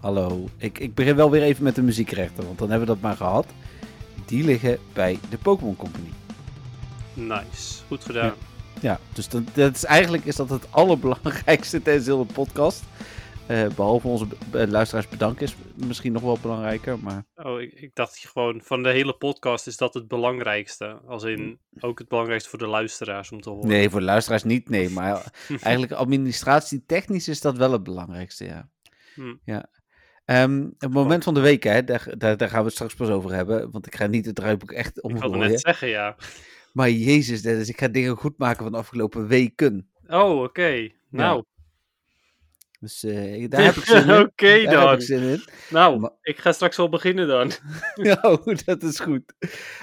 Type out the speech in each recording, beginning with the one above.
Hallo. Ik, ik begin wel weer even met de muziekrechten, want dan hebben we dat maar gehad. Die liggen bij de Pokémon Company. Nice. Goed gedaan. Ja, dus dat, dat is, eigenlijk is dat het allerbelangrijkste tijdens de hele podcast. Eh, behalve onze luisteraars bedanken is misschien nog wel belangrijker, maar... Oh, ik, ik dacht gewoon van de hele podcast is dat het belangrijkste. Als in ook het belangrijkste voor de luisteraars om te horen. Nee, voor de luisteraars niet, nee. Maar eigenlijk administratie technisch is dat wel het belangrijkste, ja. Hm. ja. Ehm, het moment van de week, hè, daar, daar, daar gaan we het straks pas over hebben. Want ik ga niet het draaiboek echt Ik wilde omgooien. net zeggen, ja. Maar jezus, Dennis, ik ga dingen goed maken van de afgelopen weken. Oh, oké. Nou, Dus eh, daar heb ik zin in. Oké daar heb ik zin in. nou, Maar- ik ga straks wel beginnen dan. Ja, dat is goed.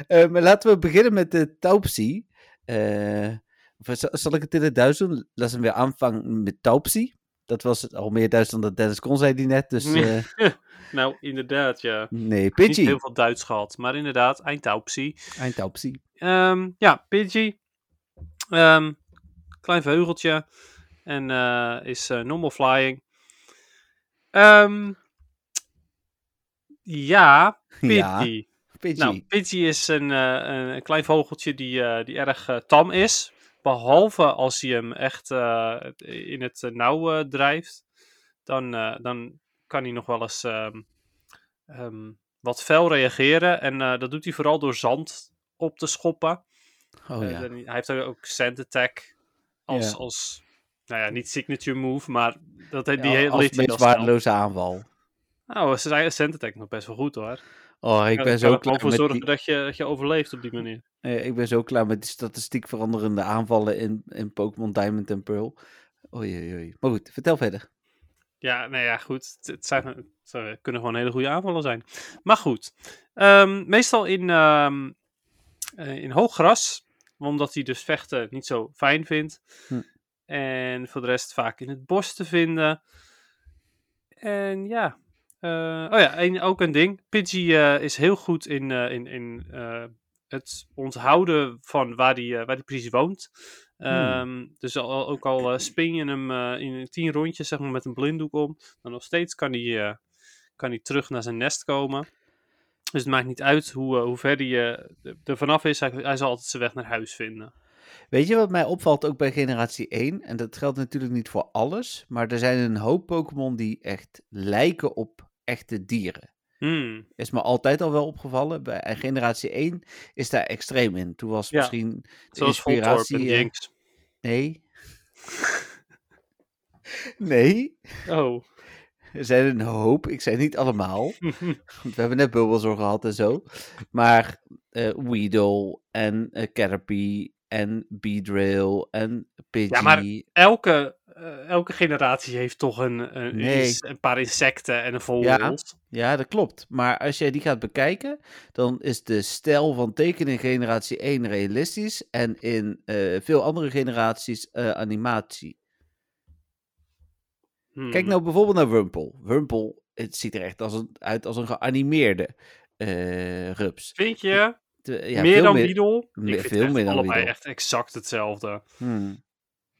Eh, maar laten we beginnen met de Taupsi. Eh, zal, zal ik het in het Duits doen? Laten we weer aanvangen met Taupsi. Dat was het al meer Duits dan dat Dennis kon, zei die net. Dus eh, nou, inderdaad, ja. nee, Niet Pidgey. heel veel Duits gehad, maar inderdaad, eindtaupsie. Eind Taupsi. Ehm, ja, Pidgey. Ehm, klein veugeltje. En eh, is eh, normal flying. Ehm, ja, Ja, Pidgey. Pidgey. Nou, Pidgey is een, een, klein vogeltje die, die erg tam is. Behalve als hij hem echt eh, in het eh, nauw eh, drijft. Dan, dan kan hij nog wel eens ehm, ehm, wat fel reageren. En dat doet hij vooral door zand op te schoppen. oh ja. hij heeft ook Sand Attack als, als nou ja, niet signature move, maar dat, die Ja, hele hij waardeloze aanval. Nou, ze zijn Sand Attack nog best wel goed hoor. Oh, ik Ja, ben zo er klaar voor met zorgen die, dat, je, dat je overleeft op die manier. eh, ik ben zo klaar met die statistiek veranderende aanvallen in, in Pokémon Diamond en Pearl. Oei, oei, oei. Maar goed, vertel verder. Ja, nou ja, goed. Het, zijn, het zijn- kunnen gewoon hele goede aanvallen zijn. Maar goed. Ehm, meestal in, ehm eh, in hoog gras. Omdat hij dus vechten niet zo fijn vindt. Hm. En voor de rest vaak in het bos te vinden. En ja. Eh, oh ja, en ook een ding. Pidgey eh, is heel goed in, eh, in, in het onthouden van waar hij, eh, waar hij precies woont. Ehm, Dus al, ook al spin je hem eh, in tien rondjes zeg maar, met een blinddoek om, dan nog steeds kan hij, kan hij terug naar zijn nest komen. Dus het maakt niet uit hoe, hoe ver hij er vanaf is, hij, hij zal altijd zijn weg naar huis vinden. Weet je wat mij opvalt ook bij generatie 1? En dat geldt natuurlijk niet voor alles. Maar er zijn een hoop Pokémon die echt lijken op echte dieren. Hmm, Is me altijd al wel opgevallen. Bij en generatie 1 is daar extreem in. Toen was Ja, misschien de zoals en inspiratie... eh, nee. nee. Oh. Er zijn een hoop. Ik zei niet allemaal. We hebben net Bulbasaur gehad en zo. Maar eh Weedle en eh, Caterpie en Beedrill en Pidgey. Ja, maar elke, eh, elke generatie heeft toch een, een, Nee. ins- een paar insecten en een vogel. Ja. Ja, dat klopt. Maar als jij die gaat bekijken, dan is de stijl van tekenen in generatie 1 realistisch en in eh, veel andere generaties eh, animatie. Hmm. Kijk nou bijvoorbeeld naar Wurmple. Wurmple, het ziet er echt als een, uit als een geanimeerde rups. Vind je? Ja, meer dan meer- Ik vind veel echt meer dan allebei echt exact hetzelfde. Hmm.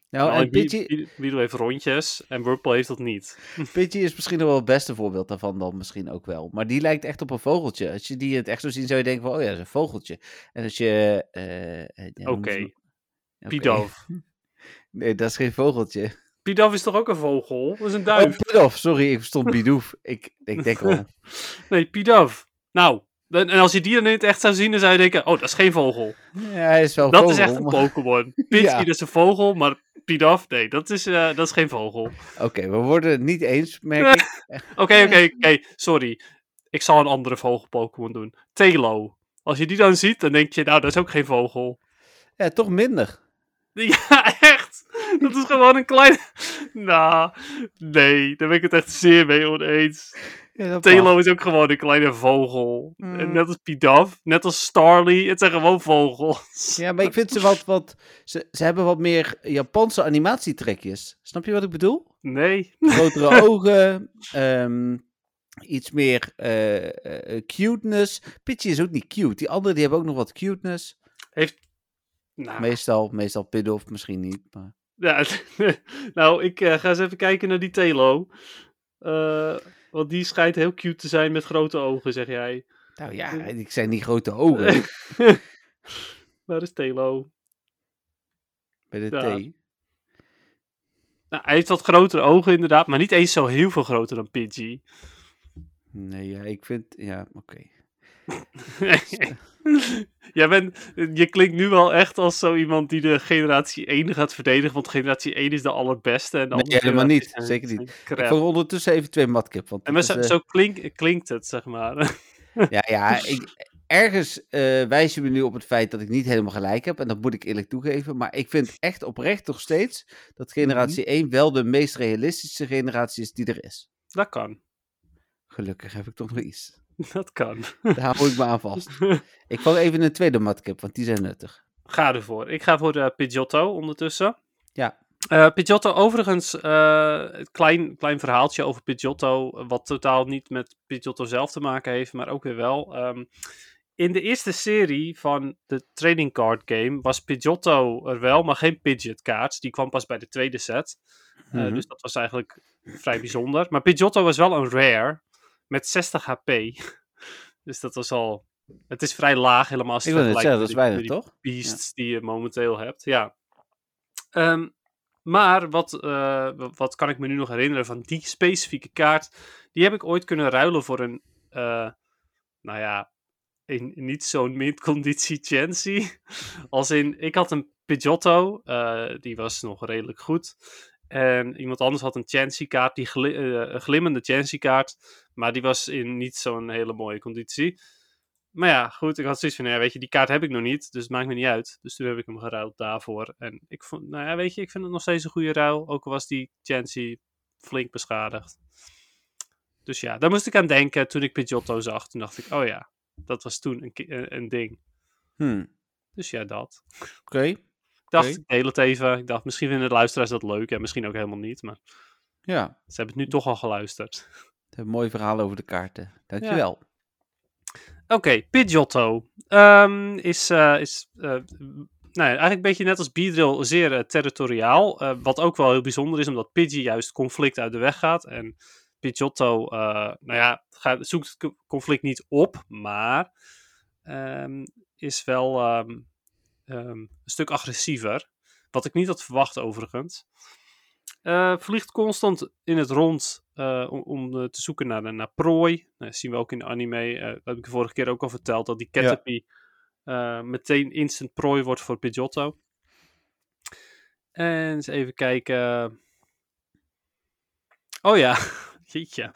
Nou, Alleen en Pidgey, Weedle heeft rondjes en Wurple heeft dat niet. Pidgey is misschien nog wel het beste voorbeeld daarvan dan misschien ook wel. Maar die lijkt echt op een vogeltje. Als je die het echt zo ziet, zou je denken van, oh ja, dat is een vogeltje. En als je... ja, hoe Oké. Pidove. Nee, dat is geen vogeltje. Pidove is toch ook een vogel? Dat is een Oh, duif. Pidove, sorry, ik stond Bidoef. ik, ik denk al. Nee, Pidove. Nou, en en als je die dan in het echt zou zien, dan zou je denken, oh, dat is geen vogel. Ja, hij is wel dat vogel. is echt een Pokémon. Pidgey, Ja. dat is een vogel, maar Pidove, nee, dat is, eh, dat is geen vogel. Oké, we worden het niet eens, merk ik. Oké, oké, oké, sorry. Ik zal een andere vogel-Pokémon doen. Telo. Als je die dan ziet, dan denk je, nou, dat is ook geen vogel. Ja, toch minder. Ja, echt. Dat is gewoon een kleine... Nou, nee, daar ben ik het echt zeer mee oneens. Ja, Telo is ook gewoon een kleine vogel. Mm. En net als Pidaf, net als Starly, het zijn gewoon vogels. Ja, maar ik vind ze wat, wat ze, ze hebben wat meer Japanse animatietrekjes. Snap je wat ik bedoel? Nee. Grotere ogen, ehm, iets meer eh, eh, cuteness. Pidgey is ook niet cute. Die anderen die hebben ook nog wat cuteness. Heeft... Nou, Meestal, meestal Piddoff misschien niet. Maar... ja, nou ik eh, ga eens even kijken naar die Telo. Eh, want die schijnt heel cute te zijn met grote ogen, zeg jij. Nou ja, ik zei niet grote ogen Waar is Telo? bij de Ja. T. Nou, hij heeft wat grotere ogen inderdaad, maar niet eens zo heel veel groter dan Pidgey. Nee, ja, ik vind... Ja, oké. Jij bent, je klinkt nu wel echt als zo iemand die de generatie 1 gaat verdedigen, want generatie 1 is de allerbeste. En de Nee, helemaal niet. Zeker niet. Ik ondertussen even twee matkip. Want En zo, eh, zo klink, klinkt het, zeg maar. Ja, ja ik, ergens eh wijs je me nu op het feit dat ik niet helemaal gelijk heb. En dat moet ik eerlijk toegeven. Maar ik vind echt oprecht nog steeds dat generatie 1 wel de meest realistische generatie is die er is. Dat kan. Gelukkig heb ik toch nog iets. Dat kan. Daar hou ik me aan vast. Ik vang even een tweede matkip, want die zijn nuttig. Ga ervoor. Ik ga voor de Pidgeotto ondertussen. Ja. Eh Pidgeotto, overigens, eh, een klein, klein verhaaltje over Pidgeotto, wat totaal niet met Pidgeotto zelf te maken heeft, maar ook weer wel. Ehm, in de eerste serie van de trading card game was Pidgeotto er wel, maar geen Pidgeot kaart. Die kwam pas bij de tweede set. Eh, Mhm. Dus dat was eigenlijk vrij bijzonder. Maar Pidgeotto was wel een rare met 60 HP. dus dat was al... Het is vrij laag helemaal als je vergelijkt dat is die- weinig, met die toch? beasts die je momenteel hebt. Ja. Ehm, maar wat, eh, wat kan ik me nu nog herinneren van die specifieke kaart? Die heb ik ooit kunnen ruilen voor een, eh, nou ja, een niet zo'n mint-conditie Chansey. Als in, ik had een Pidgeotto, eh, die was nog redelijk goed. En iemand anders had een Chansey kaart, die eh, een glimmende Chansey kaart. Maar die was in niet zo'n hele mooie conditie. Maar ja, goed, ik had zoiets van, ja, weet je, die kaart heb ik nog niet, dus het maakt me niet uit. Dus toen heb ik hem geruild daarvoor. En ik vond, nou ja, weet je, ik vind het nog steeds een goede ruil, ook al was die Chansey flink beschadigd. Dus ja, daar moest ik aan denken toen ik Pidgeotto zag. Toen dacht ik, oh ja, dat was toen een, een, een ding. Hm, Oké. Dus ja, dat. Ik dacht, ik deel het even. Ik dacht, misschien vinden de luisteraars dat leuk en misschien ook helemaal niet. Maar Ja, ze hebben het nu toch al geluisterd. een mooi verhaal over de kaarten. Dankjewel. Oké, Pidgeotto Ehm, is, eh, is eh, nou ja, eigenlijk een beetje net als Beedrill zeer eh, territoriaal. wat ook wel heel bijzonder is, omdat Pidgey juist conflict uit de weg gaat. En Pidgeotto, nou ja, gaat, zoekt het co- conflict niet op, maar ehm, is wel ehm, ehm, een stuk agressiever. Wat ik niet had verwacht overigens. Eh, vliegt constant in het rond eh, om, om eh, te zoeken naar, naar prooi. Nou, dat zien we ook in de anime. dat heb ik de vorige keer ook al verteld. Dat die Caterpie meteen instant prooi wordt voor Pidgeotto. En eens even kijken. Oh ja, jeetje.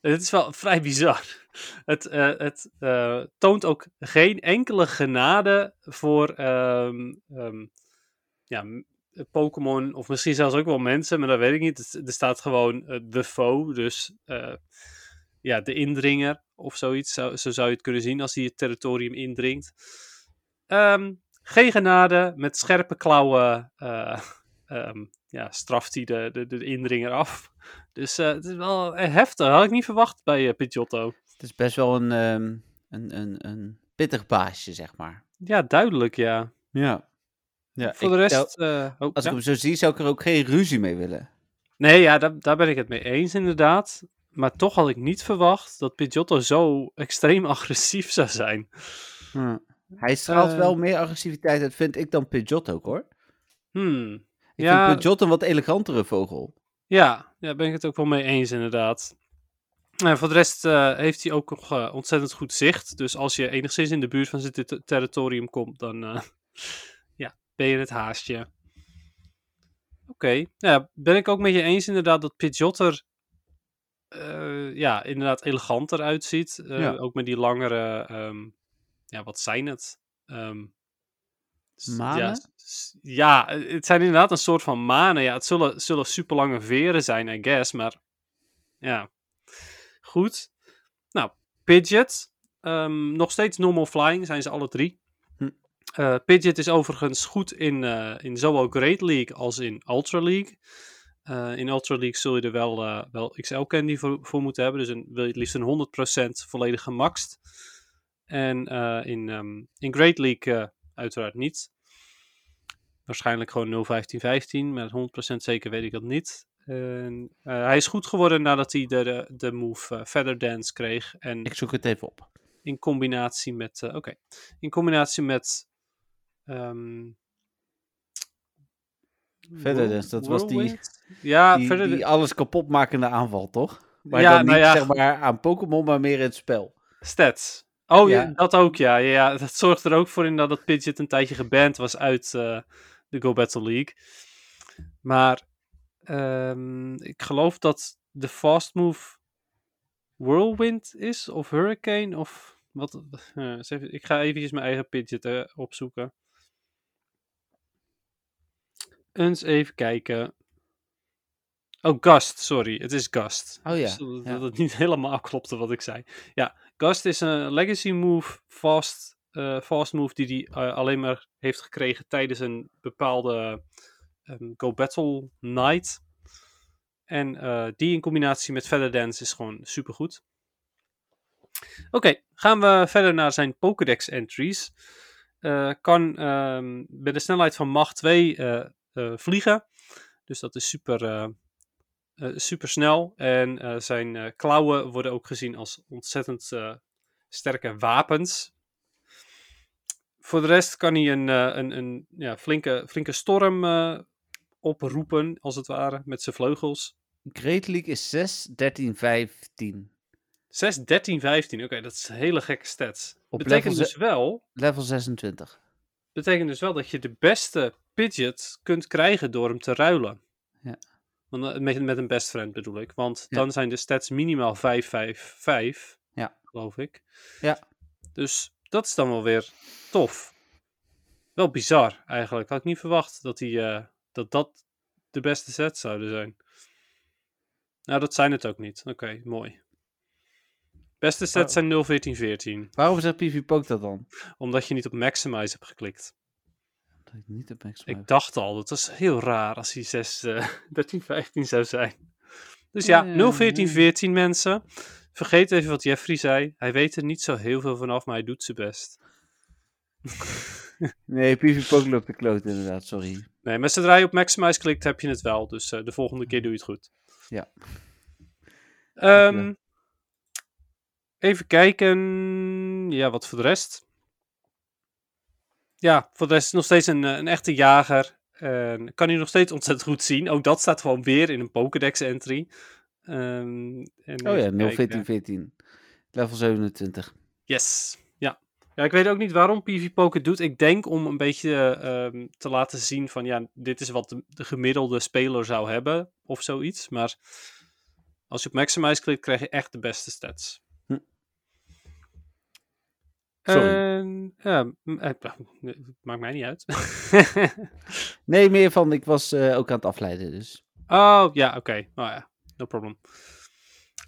Het is wel vrij bizar. Het, eh, het eh, toont ook geen enkele genade voor ehm, ehm, ja, Pokémon, of misschien zelfs ook wel mensen, maar dat weet ik niet. Er staat gewoon eh, de foe, dus ja, de indringer of zoiets. Zo, zo zou je het kunnen zien als hij het territorium indringt. Ehm, geen genade, met scherpe klauwen um, ja, straft hij de, de, de indringer af. Dus uh, het is wel heftig, had ik niet verwacht bij uh, Pidgeotto. Het is best wel een, um, een, een, een pittig baasje, zeg maar. Ja, duidelijk, ja. Ja. ja Voor de rest... Uh, oh, als ja. ik hem zo zie, zou ik er ook geen ruzie mee willen. Nee, ja, daar, daar ben ik het mee eens inderdaad. Maar toch had ik niet verwacht dat Pidgeotto zo extreem agressief zou zijn. Hm. Hij straalt uh, wel meer agressiviteit uit, vind ik, dan Pidgeot ook, hoor. Hmm. Ik ja, vind Pidgeot een wat elegantere vogel. Ja, daar ben ik het ook wel mee eens, inderdaad. En voor de rest uh, heeft hij ook nog uh, ontzettend goed zicht. Dus als je enigszins in de buurt van zijn ter territorium komt, dan uh, ja, ben je het haastje. Oké, okay. ja, ben ik ook met je eens inderdaad dat Pidgeot er ja, inderdaad eleganter uitziet. Ja. Ook met die langere, um, ja, wat zijn het? Um, manen? Ja, ja, het zijn inderdaad een soort van manen. Ja, het zullen, zullen super lange veren zijn, I guess, maar ja, goed. Pidgeot. Ehm, nog steeds normal flying zijn ze alle drie. Hm. Eh, Pidgeot is overigens goed in, eh, in zowel Great League als in Ultra League. Eh, in Ultra League zul je er wel, eh, wel XL candy voor, voor moeten hebben. Dus een, wil je het liefst een 100% volledig gemaxt. En eh, in, ehm, in Great League eh, uiteraard niet. Waarschijnlijk gewoon 0.15.15, maar 100% zeker weet ik dat niet. En, eh, hij is goed geworden nadat hij de, de, move eh, Feather Dance kreeg. En Ik zoek het even op. in combinatie met. eh, Oké. In combinatie met. ehm Feather Whirl- Dance, dat was die-? Ja, die, verder. die alles kapotmakende aanval, toch? Maar Ja, dan niet nou ja. zeg maar aan Pokémon, maar meer in het spel. Stats. Oh ja. Ja. dat ook, ja. ja. Dat zorgt er ook voor in dat Pidgeot een tijdje geband was uit eh, de Go Battle League. Maar ehm, ik geloof dat de fast move Whirlwind is, of Hurricane, of wat. eh, even- ik ga eventjes mijn eigen Pidgeot eh, opzoeken. Eens even kijken. Oh, Gust, sorry. Het is Gust. Oh ja, Dus dat, ja. dat het niet helemaal klopte wat ik zei. Ja, Gust is een legacy move, fast, eh, fast move, die hij eh, alleen maar heeft gekregen tijdens een bepaalde ehm, Go Battle Night. En eh, die in combinatie met Feather Dance is gewoon supergoed. Oké, gaan we verder naar zijn Pokédex entries. Kan ehm, bij de snelheid van Mach 2 eh, eh, vliegen. Dus dat is super, eh, eh, super snel. En eh, zijn eh, klauwen worden ook gezien als ontzettend sterke wapens. Voor de rest kan hij een, een, een ja, flinke, flinke storm oproepen, als het ware, met zijn vleugels. Great League is 6, 13, 15. 6, 13, 15. Oké, dat is een hele gekke stats. Op betekent dus wel Level 26. betekent dus wel dat je de beste Pidgeot kunt krijgen door hem te ruilen. Ja. Eh, met, met een best friend bedoel ik. Want Ja. dan zijn de stats minimaal 5, 5, 5. Ja. Geloof ik. Ja. Dus dat is dan wel weer tof. Wel bizar eigenlijk. Had ik niet verwacht dat, die, eh, dat dat de beste sets zouden zijn. Nou, dat zijn het ook niet. Oké, mooi. Beste sets zijn 0, 14, 14. Waarom zegt PvPoke dat dan? Omdat je niet op Maximize hebt geklikt. Dat ik niet op Max. Ik dacht al, dat was heel raar als hij 6, eh 13, 15 zou zijn. Dus ja, Ja, 0, 14, ja. 14 mensen. Vergeet even wat Jeffrey zei. Hij weet er niet zo heel veel vanaf, maar hij doet zijn best. Nee, PvPoke loopt de kloot inderdaad, sorry. Nee, maar zodra je op Maximize klikt, heb je het wel. Dus eh, de volgende keer doe je het goed. Ja. Ehm, even kijken. Ja, wat voor de rest? Ja, voor de rest nog steeds een, eh, een echte jager. En kan hij nog steeds ontzettend goed zien. Ook dat staat gewoon weer in een Pokédex entry. Ehm, Oh ja, even 0, kijken. 14, 14. Level 27. Yes, ja. Ja, ik weet ook niet waarom PvPoke het doet. Ik denk om een beetje ehm, te laten zien van, ja, dit is wat de, de gemiddelde speler zou hebben, of zoiets. Maar als je op Maximize klikt, krijg je echt de beste stats. Sorry. En, ja, eh, maakt mij niet uit. Nee, meer van, ik was eh, ook aan het afleiden, dus. Oh, ja, oké. Oh ja, no problem.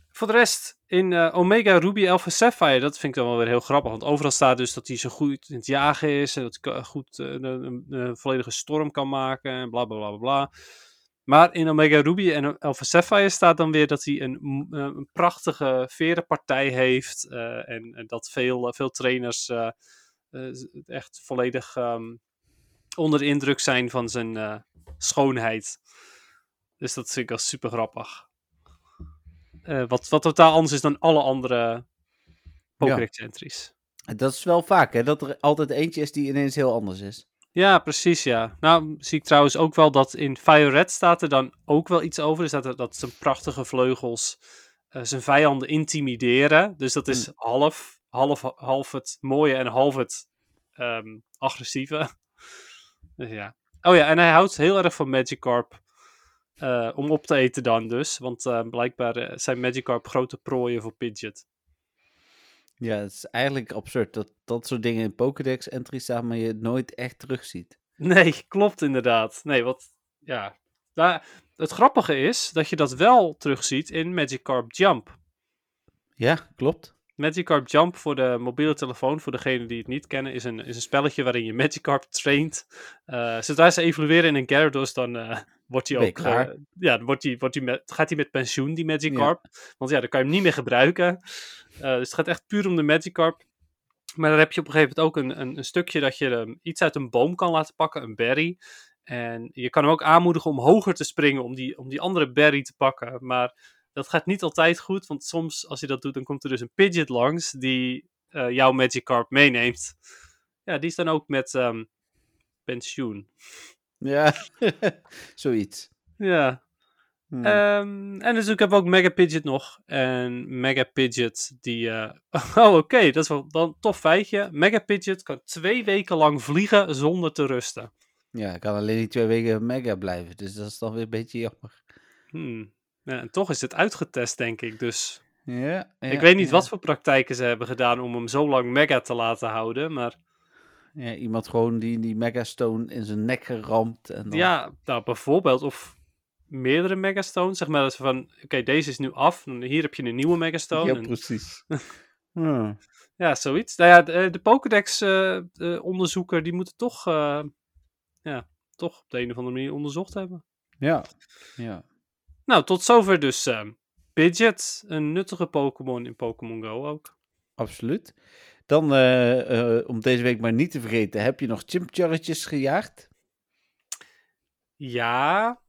Voor de rest, in eh, Omega Ruby Alpha Sapphire, dat vind ik dan wel weer heel grappig. Want overal staat dus dat hij zo goed in het jagen is. En dat hij goed een, een- een volledige storm kan maken. En bla bla bla bla bla. Maar in Omega Ruby en Alpha Sapphire staat dan weer dat hij een, eh, een prachtige verenpartij heeft. eh, en, en dat veel, eh, veel trainers echt volledig ehm, onder de indruk zijn van zijn schoonheid. Dus dat vind ik wel super grappig. Wat, wat totaal anders is dan alle andere Pokédex entries. En Dat is wel vaak, hè, dat er altijd eentje is die ineens heel anders is. Ja, precies, ja. Nou, zie ik trouwens ook wel dat in Fire Red staat er dan ook wel iets over. Er staat er dat zijn prachtige vleugels eh, zijn vijanden intimideren. Dus dat is half, half, half het mooie en half het ehm, agressieve. dus ja. Oh ja, en hij houdt heel erg van Magikarp. eh, om op te eten dan dus. Want eh, blijkbaar zijn Magikarp grote prooien voor Pidgeot. Ja, het is eigenlijk absurd dat dat soort dingen in Pokédex entries staan, maar je het nooit echt terugziet. Nee, klopt inderdaad. Nee, wat, ja. Daar, het grappige is dat je dat wel terugziet in Magikarp Jump. Ja, klopt. Magikarp Jump voor de mobiele telefoon, voor degenen die het niet kennen, is een, is een spelletje waarin je Magikarp traint. Eh, zodra ze evolueren in een Gyarados, dan eh, wordt hij ook... eh, ja, dan wordt hij, wordt hij met, gaat hij met pensioen, die Magikarp. Want ja, dan kan je hem niet meer gebruiken. Dus het gaat echt puur om de Magikarp. Maar dan heb je op een gegeven moment ook een, een, een stukje dat je hem iets uit een boom kan laten pakken, een berry. En je kan hem ook aanmoedigen om hoger te springen, om die, om die andere berry te pakken. Maar dat gaat niet altijd goed, want soms als je dat doet, dan komt er dus een Pidgeot langs die eh, jouw Magikarp meeneemt. Ja, die is dan ook met ehm, pensioen. Ja, zoiets. Ja. Hmm. Ehm, en dus ik heb ook Mega Pidgeot nog. En Mega Pidgeot die... eh, oh, oké, dat is wel dan een tof feitje. Mega Pidgeot kan twee weken lang vliegen zonder te rusten. Ja, ik kan alleen die twee weken mega blijven, dus dat is dan weer een beetje jammer. Hmm. Ja, en toch is het uitgetest, denk ik. Dus Ja, ik weet niet ja. wat voor praktijken ze hebben gedaan om hem zo lang mega te laten houden. Maar Ja, iemand gewoon die die megastone in zijn nek geramd. En dan... ja, nou, bijvoorbeeld, of meerdere megastones. Zeg maar dat ze van, oké, deze is nu af. en Hier heb je een nieuwe megastone. Ja, precies. Ja, zoiets. Nou ja, de, de Pokédex-onderzoeker, die moeten toch, eh, ja, toch op de een of andere manier onderzocht hebben. Ja, ja. Nou, tot zover dus eh, Pidgeot, een nuttige Pokémon in Pokémon Go ook. absoluut. Dan, eh, eh, om deze week maar niet te vergeten, heb je nog chimcharretjes gejaagd? Ja,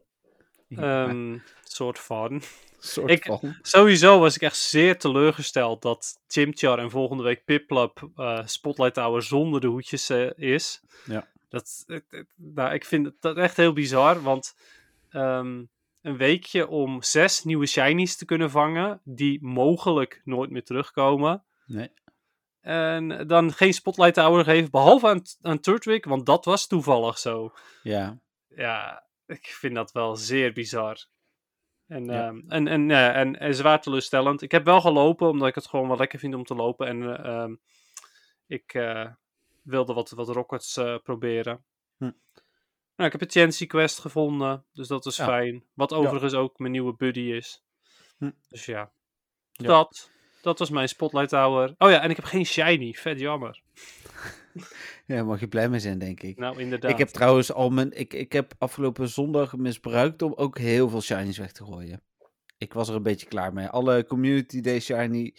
Ja, ehm, soort van. soort ik- van. Sowieso was ik echt zeer teleurgesteld dat Chimchar en volgende week Piplup eh Spotlight Tower zonder de hoedjes is. Ja. Dat, nou, ik vind dat echt heel bizar, want ehm, een weekje om zes nieuwe shinies te kunnen vangen, die mogelijk nooit meer terugkomen. Nee. En dan geen Spotlight Tower geven, behalve aan, aan Turtwig, want dat was toevallig zo. Ja, Ja, ik vind dat wel zeer bizar. En, Ja. ehm, en, en, ja, en, en zwaar teleurstellend. Ik heb wel gelopen, omdat ik het gewoon wel lekker vind om te lopen. En eh, ehm, ik eh, wilde wat, wat rockets eh, proberen. Hm. Nou, ik heb een Chancy Quest gevonden, dus dat is Ja. fijn. Wat overigens ook mijn nieuwe buddy is. Hm. Dus ja. Ja. dat. Dat was mijn Spotlight Tower. Oh ja, en ik heb geen shiny. Vet jammer. ja, daar mag je blij mee zijn, denk ik. Nou, inderdaad. Ik heb trouwens al mijn. Ik, ik heb afgelopen zondag misbruikt om ook heel veel shinies weg te gooien. Ik was er een beetje klaar mee. Alle Community Day shiny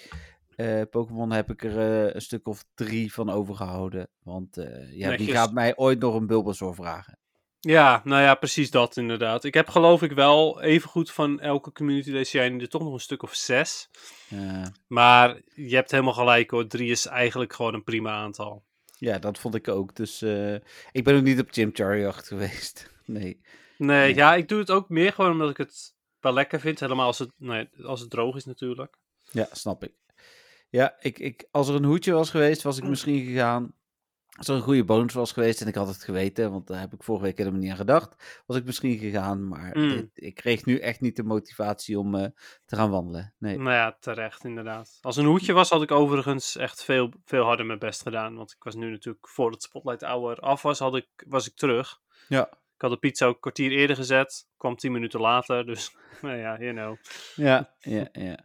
eh, Pokémon heb ik er eh, een stuk of drie van overgehouden. Want eh, ja, Netjes. gaat mij ooit nog een Bulbasaur vragen? Ja, nou ja, precies dat inderdaad. Ik heb geloof ik wel evengoed van elke community day shiny er toch nog een stuk of zes. Maar je hebt helemaal gelijk hoor, drie is eigenlijk gewoon een prima aantal. ja, dat vond ik ook. Dus eh, ik ben ook niet op Chimchar-jacht geweest. Nee. Nee, Nee. ja, ik doe het ook meer gewoon omdat ik het wel lekker vind. Helemaal als het, nee, als het droog is natuurlijk. Ja, snap ik. Ja, ik, ik, als er een hoedje was geweest, was ik misschien gegaan. Als er een goede bonus was geweest en ik had het geweten, want daar heb ik vorige week helemaal niet aan gedacht, was ik misschien gegaan. Maar Mm. dit- ik kreeg nu echt niet de motivatie om eh, te gaan wandelen. Nee. Nou ja, terecht inderdaad. Als een hoedje was, had ik overigens echt veel, veel harder mijn best gedaan. Want ik was nu natuurlijk, voordat Spotlight Hour af was, had ik, was ik terug. Ja, Ik had de pizza ook een kwartier eerder gezet. Kwam tien minuten later, dus nou ja, you know. ja, ja, ja.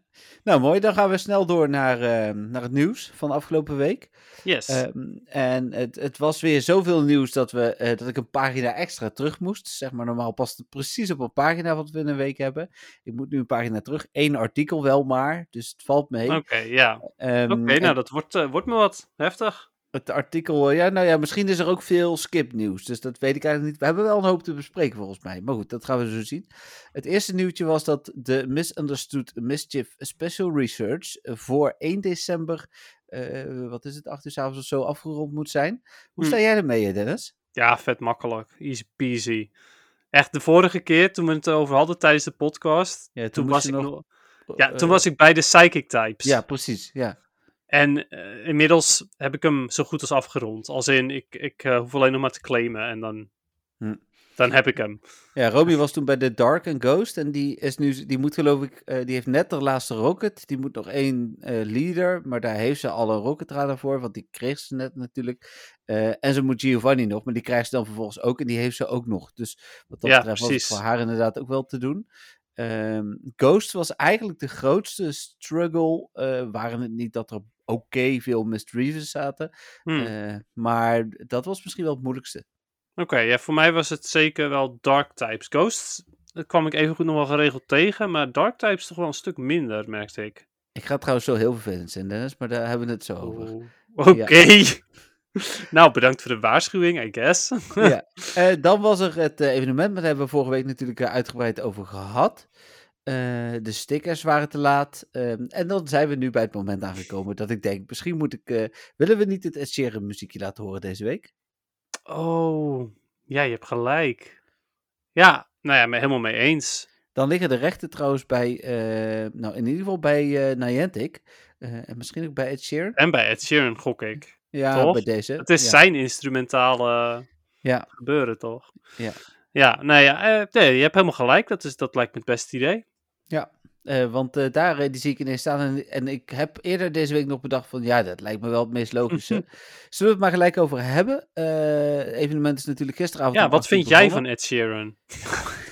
Nou, mooi. Dan gaan we snel door naar, eh, naar het nieuws van de afgelopen week. Yes. Ehm, en het, het was weer zoveel nieuws dat, we, eh, dat ik een pagina extra terug moest. Zeg maar, normaal past het precies op een pagina wat we in een week hebben. Ik moet nu een pagina terug. Eén artikel wel maar, dus het valt mee. Oké, ja. Oké, Ehm, nou en dat wordt, eh, wordt me wat heftig. Het artikel, eh, ja, nou ja, misschien is er ook veel skipnieuws. Dus dat weet ik eigenlijk niet. We hebben wel een hoop te bespreken volgens mij. Maar goed, dat gaan we zo zien. Het eerste nieuwtje was dat de Misunderstood Mischief Special Research voor 1 december, eh, wat is het, 8 uur 's avonds of zo, afgerond moet zijn. Hoe Hm. sta jij ermee, eh, Dennis? Ja, vet makkelijk. Easy peasy. Echt, de vorige keer toen we het over hadden tijdens de podcast, Ja, toen, was ik nog- nog... Ja, toen was ik bij de Psychic Types. Ja, precies. Ja. En eh, inmiddels heb ik hem zo goed als afgerond. Als in, ik, ik eh, hoef alleen nog maar te claimen en dan, Hm. dan heb ik hem. Ja, Romy was toen bij de Dark and Ghost en die is nu, die moet geloof ik, eh, die heeft net de laatste rocket. Die moet nog één leader, maar daar heeft ze al een rocket radar voor, want die kreeg ze net natuurlijk. En ze moet Giovanni nog, maar die krijgt ze dan vervolgens ook en die heeft ze ook nog. Dus wat dat Ja, betreft was het voor haar inderdaad ook wel te doen. Ehm, Ghost was eigenlijk de grootste struggle. eh, waren het niet dat er oké veel misdreavers zaten. Hmm. Eh, maar dat was misschien wel het moeilijkste. Oké, ja, voor mij was het zeker wel Dark Types. Ghosts dat kwam ik even goed nog wel geregeld tegen, maar Dark Types toch wel een stuk minder, merkte ik. Ik ga trouwens zo heel vervelend zijn, Dennis, maar daar hebben we het zo over. Oeh, Oké. nou, bedankt voor de waarschuwing, I guess. ja. Eh, dan was er het eh, evenement, maar daar hebben we vorige week natuurlijk eh, uitgebreid over gehad. Eh, de stickers waren te laat. ehm, en dan zijn we nu bij het moment aangekomen dat ik denk, misschien moet ik... willen we niet het Ed Sheeran muziekje laten horen deze week? Oh, ja, je hebt gelijk. Ja, nou ja, me helemaal mee eens. Dan liggen de rechten trouwens bij, nou in ieder geval bij Niantic. En misschien ook bij Ed Sheeran. En bij Ed Sheeran gok ik. Ja, Toch? bij deze. Het is ja. zijn instrumentale Ja. gebeuren, toch? Ja. Ja, nou ja, eh, nee, je hebt helemaal gelijk. Dat, is, dat lijkt me het beste idee. Eh, want eh, daar die zie ik ineens staan. En, en ik heb eerder deze week nog bedacht van ja, dat lijkt me wel het meest logische. Zullen we het maar gelijk over hebben? Evenement is natuurlijk gisteravond. Ja, wat 8 uur vind jij van. Ed Sheeran?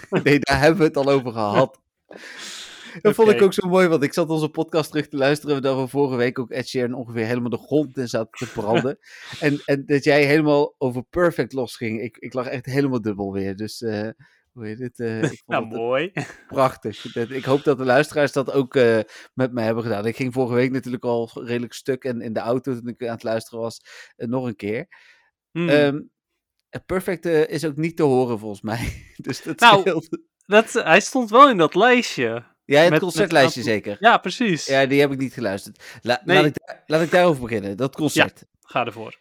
Nee, daar hebben we het al over gehad. Dat vond ik ook zo mooi, want ik zat onze podcast terug te luisteren. Dat we vorige week ook Ed Sheeran ongeveer helemaal de grond in zaten te branden. en, en dat jij helemaal over Perfect losging. Ik, ik lag echt helemaal dubbel weer. Dus eh, hoe heet het? eh, ik vond Nou, het mooi. prachtig. Ik hoop dat de luisteraars dat ook eh, met mij hebben gedaan. Ik ging vorige week natuurlijk al redelijk stuk. En in de auto toen ik aan het luisteren was, nog een keer. Hmm. Ehm, Perfect is ook niet te horen volgens mij. dus dat Nou, scheelt. dat, hij stond wel in dat lijstje. Ja, het met- concertlijstje met- zeker. Ja, precies. Ja, die heb ik niet geluisterd. La- Nee. laat, ik, daar- laat ik daarover beginnen. Dat concert. Ga ervoor.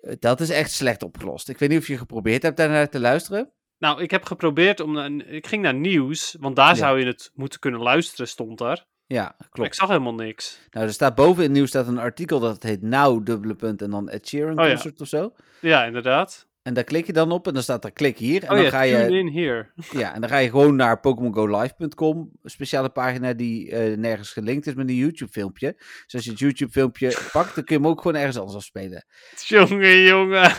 Eh, Dat is echt slecht opgelost. Ik weet niet of je geprobeerd hebt daarnaar te luisteren. Nou, ik heb geprobeerd om... Ik ging naar nieuws, want daar Ja. zou je het moeten kunnen luisteren, stond er. Ja, Maar ik klopt. zag helemaal niks. Nou, er staat boven in het nieuws staat een artikel dat het heet Now, dubbele punt, en dan Ed Sheeran Oh ja. concert of zo. Ja, inderdaad. En daar klik je dan op en dan staat er klik hier. En oh dan ja, ga je, in here. ja, en dan ga je gewoon naar PokémonGoLive.com, speciale pagina die eh, nergens gelinkt is met een YouTube filmpje. Dus als je het YouTube filmpje pakt, dan kun je hem ook gewoon ergens anders afspelen. Jongen, jongen.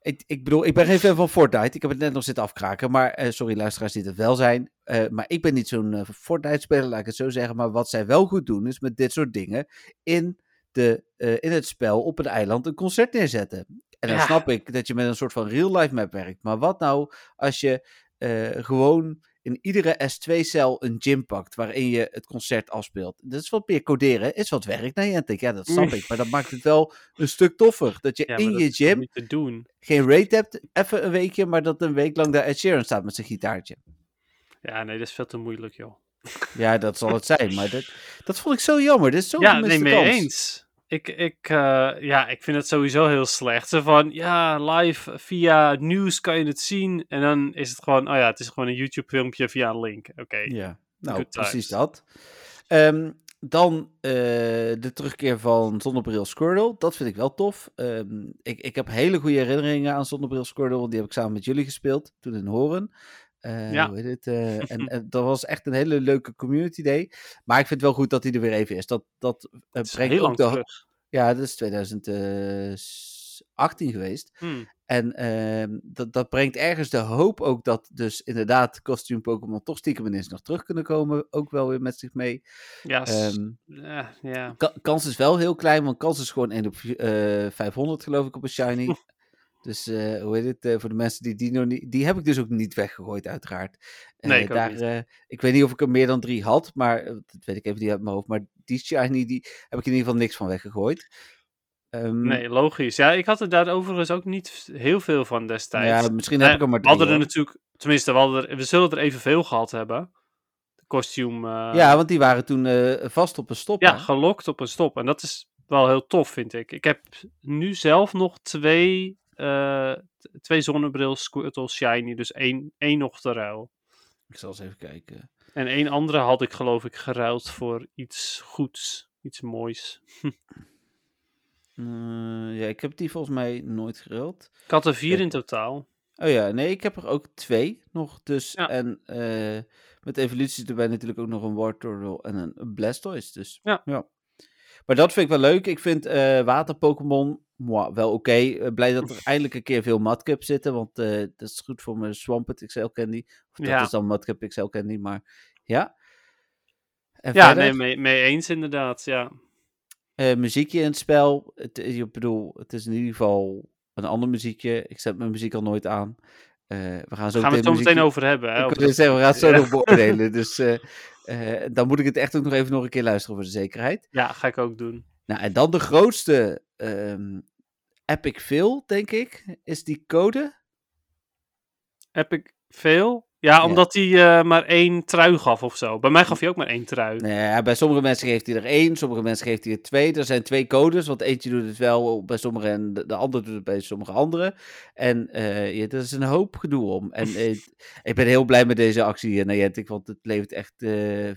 Ik, ik bedoel, ik ben geen fan van Fortnite. Ik heb het net nog zitten afkraken. Maar, eh, sorry luisteraars die het wel zijn. Eh, maar ik ben niet zo'n Fortnite-speler, laat ik het zo zeggen. Maar wat zij wel goed doen, is met dit soort dingen in, de, in het spel op een eiland een concert neerzetten. En dan Ja. snap ik dat je met een soort van real-life map werkt. Maar wat nou als je eh, gewoon in iedere S2-cel een gym pakt waarin je het concert afspeelt. Dat is wat meer coderen, is wat werk. Nee, ik denk, ja, dat snap ik. Maar dat maakt het wel een stuk toffer. Dat je Ja, in je gym te doen. geen rate hebt, even een weekje, maar dat een week lang daar Ed Sheeran staat met zijn gitaartje. Ja, nee, dat is veel te moeilijk, joh. Ja, dat zal het zijn, maar dat, dat vond ik zo jammer. Dit is zo'n ja, nee, mee kans. eens. Ik, ik, eh, ja, ik vind het sowieso heel slecht. Zo van, ja, live via nieuws kan je het zien. En dan is het gewoon, oh ja, het is gewoon een YouTube filmpje via een link. Oké. Ja, nou, precies dat. Ehm, dan eh, de terugkeer van Zonnebril Squirtle. Dat vind ik wel tof. Ehm, ik, ik heb hele goede herinneringen aan Zonnebril Squirtle. Die heb ik samen met jullie gespeeld, toen in Horen. Eh, Ja. Hoe heet het? eh, en, en dat was echt een hele leuke community day. Maar ik vind het wel goed dat hij er weer even is. Dat, dat eh, is brengt heel ook lang de, terug. Ja, dat is 2018 geweest. Hmm. En ehm, dat, dat brengt ergens de hoop ook dat dus inderdaad costume Pokémon toch stiekem ineens nog terug kunnen komen. Ook wel weer met zich mee. Ja, Ehm, ka- kans is wel heel klein, want kans is gewoon 1 op eh 500 geloof ik op een shiny. dus eh, hoe heet het, eh, voor de mensen die die nog niet... Die heb ik dus ook niet weggegooid uiteraard. Eh, Nee, ik daar, niet. ik weet niet of ik er meer dan drie had, maar dat weet ik even niet uit mijn hoofd. Maar die shiny, die heb ik in ieder geval niks van weggegooid. Ehm, Nee, logisch. Ja, ik had er daar overigens ook niet heel veel van destijds. Ja, misschien heb ik er maar we hadden drie. er natuurlijk, tenminste, we, hadden er, we zullen er evenveel gehad hebben. De kostuum. eh, Ja, want die waren toen vast op een stop. ja, hè? gelokt op een stop. En dat is wel heel tof, vind ik. Ik heb nu zelf nog twee, twee zonnebril Squirtle Shiny. Dus één, één nog te ruil. Ik zal eens even kijken. En één andere had ik geloof ik geruild voor iets goeds. Iets moois. Eh, ja, ik heb die volgens mij nooit geruild. Ik had er vier Ja. in totaal. Oh ja, nee, ik heb er ook twee nog. Dus, Ja. en eh, met evoluties erbij natuurlijk ook nog een Wartortle en een Blastoise. Dus Ja. Maar dat vind ik wel leuk. Ik vind eh water-Pokémon moi, wel oké. Eh, blij dat er eindelijk een keer veel Mudkip zitten. Want eh, dat is goed voor mijn Swampert XL Candy. Of dat Ja. is dan Mudkip XL Candy. Maar Ja. En Ja, verder, nee, mee, mee eens inderdaad. Ja. eh, muziekje in het spel. Het, ik bedoel, het is in ieder geval een ander muziekje. Ik zet mijn muziek al nooit aan. Eh, we gaan zo Gaan we het zo muziekje- meteen over hebben. Hè? Ik zeggen, we gaan het zo Ja. nog beoordelen. Dus dan moet ik het echt ook nog even nog een keer luisteren voor de zekerheid. Ja, ga ik ook doen. Nou, en dan de grootste ehm, epic fail, denk ik, is die code. Ik veel? Ja, omdat hij eh, maar één trui gaf of zo. Bij mij gaf hij ook maar één trui. Bij sommige mensen geeft hij er één, sommige mensen geeft hij er twee. Er zijn twee codes, want eentje doet het wel bij sommigen en de, de ander doet het bij sommige anderen. En ja, er is een hoop gedoe om. En eh, ik ben heel blij met deze actie, uh, Niantic, want het levert echt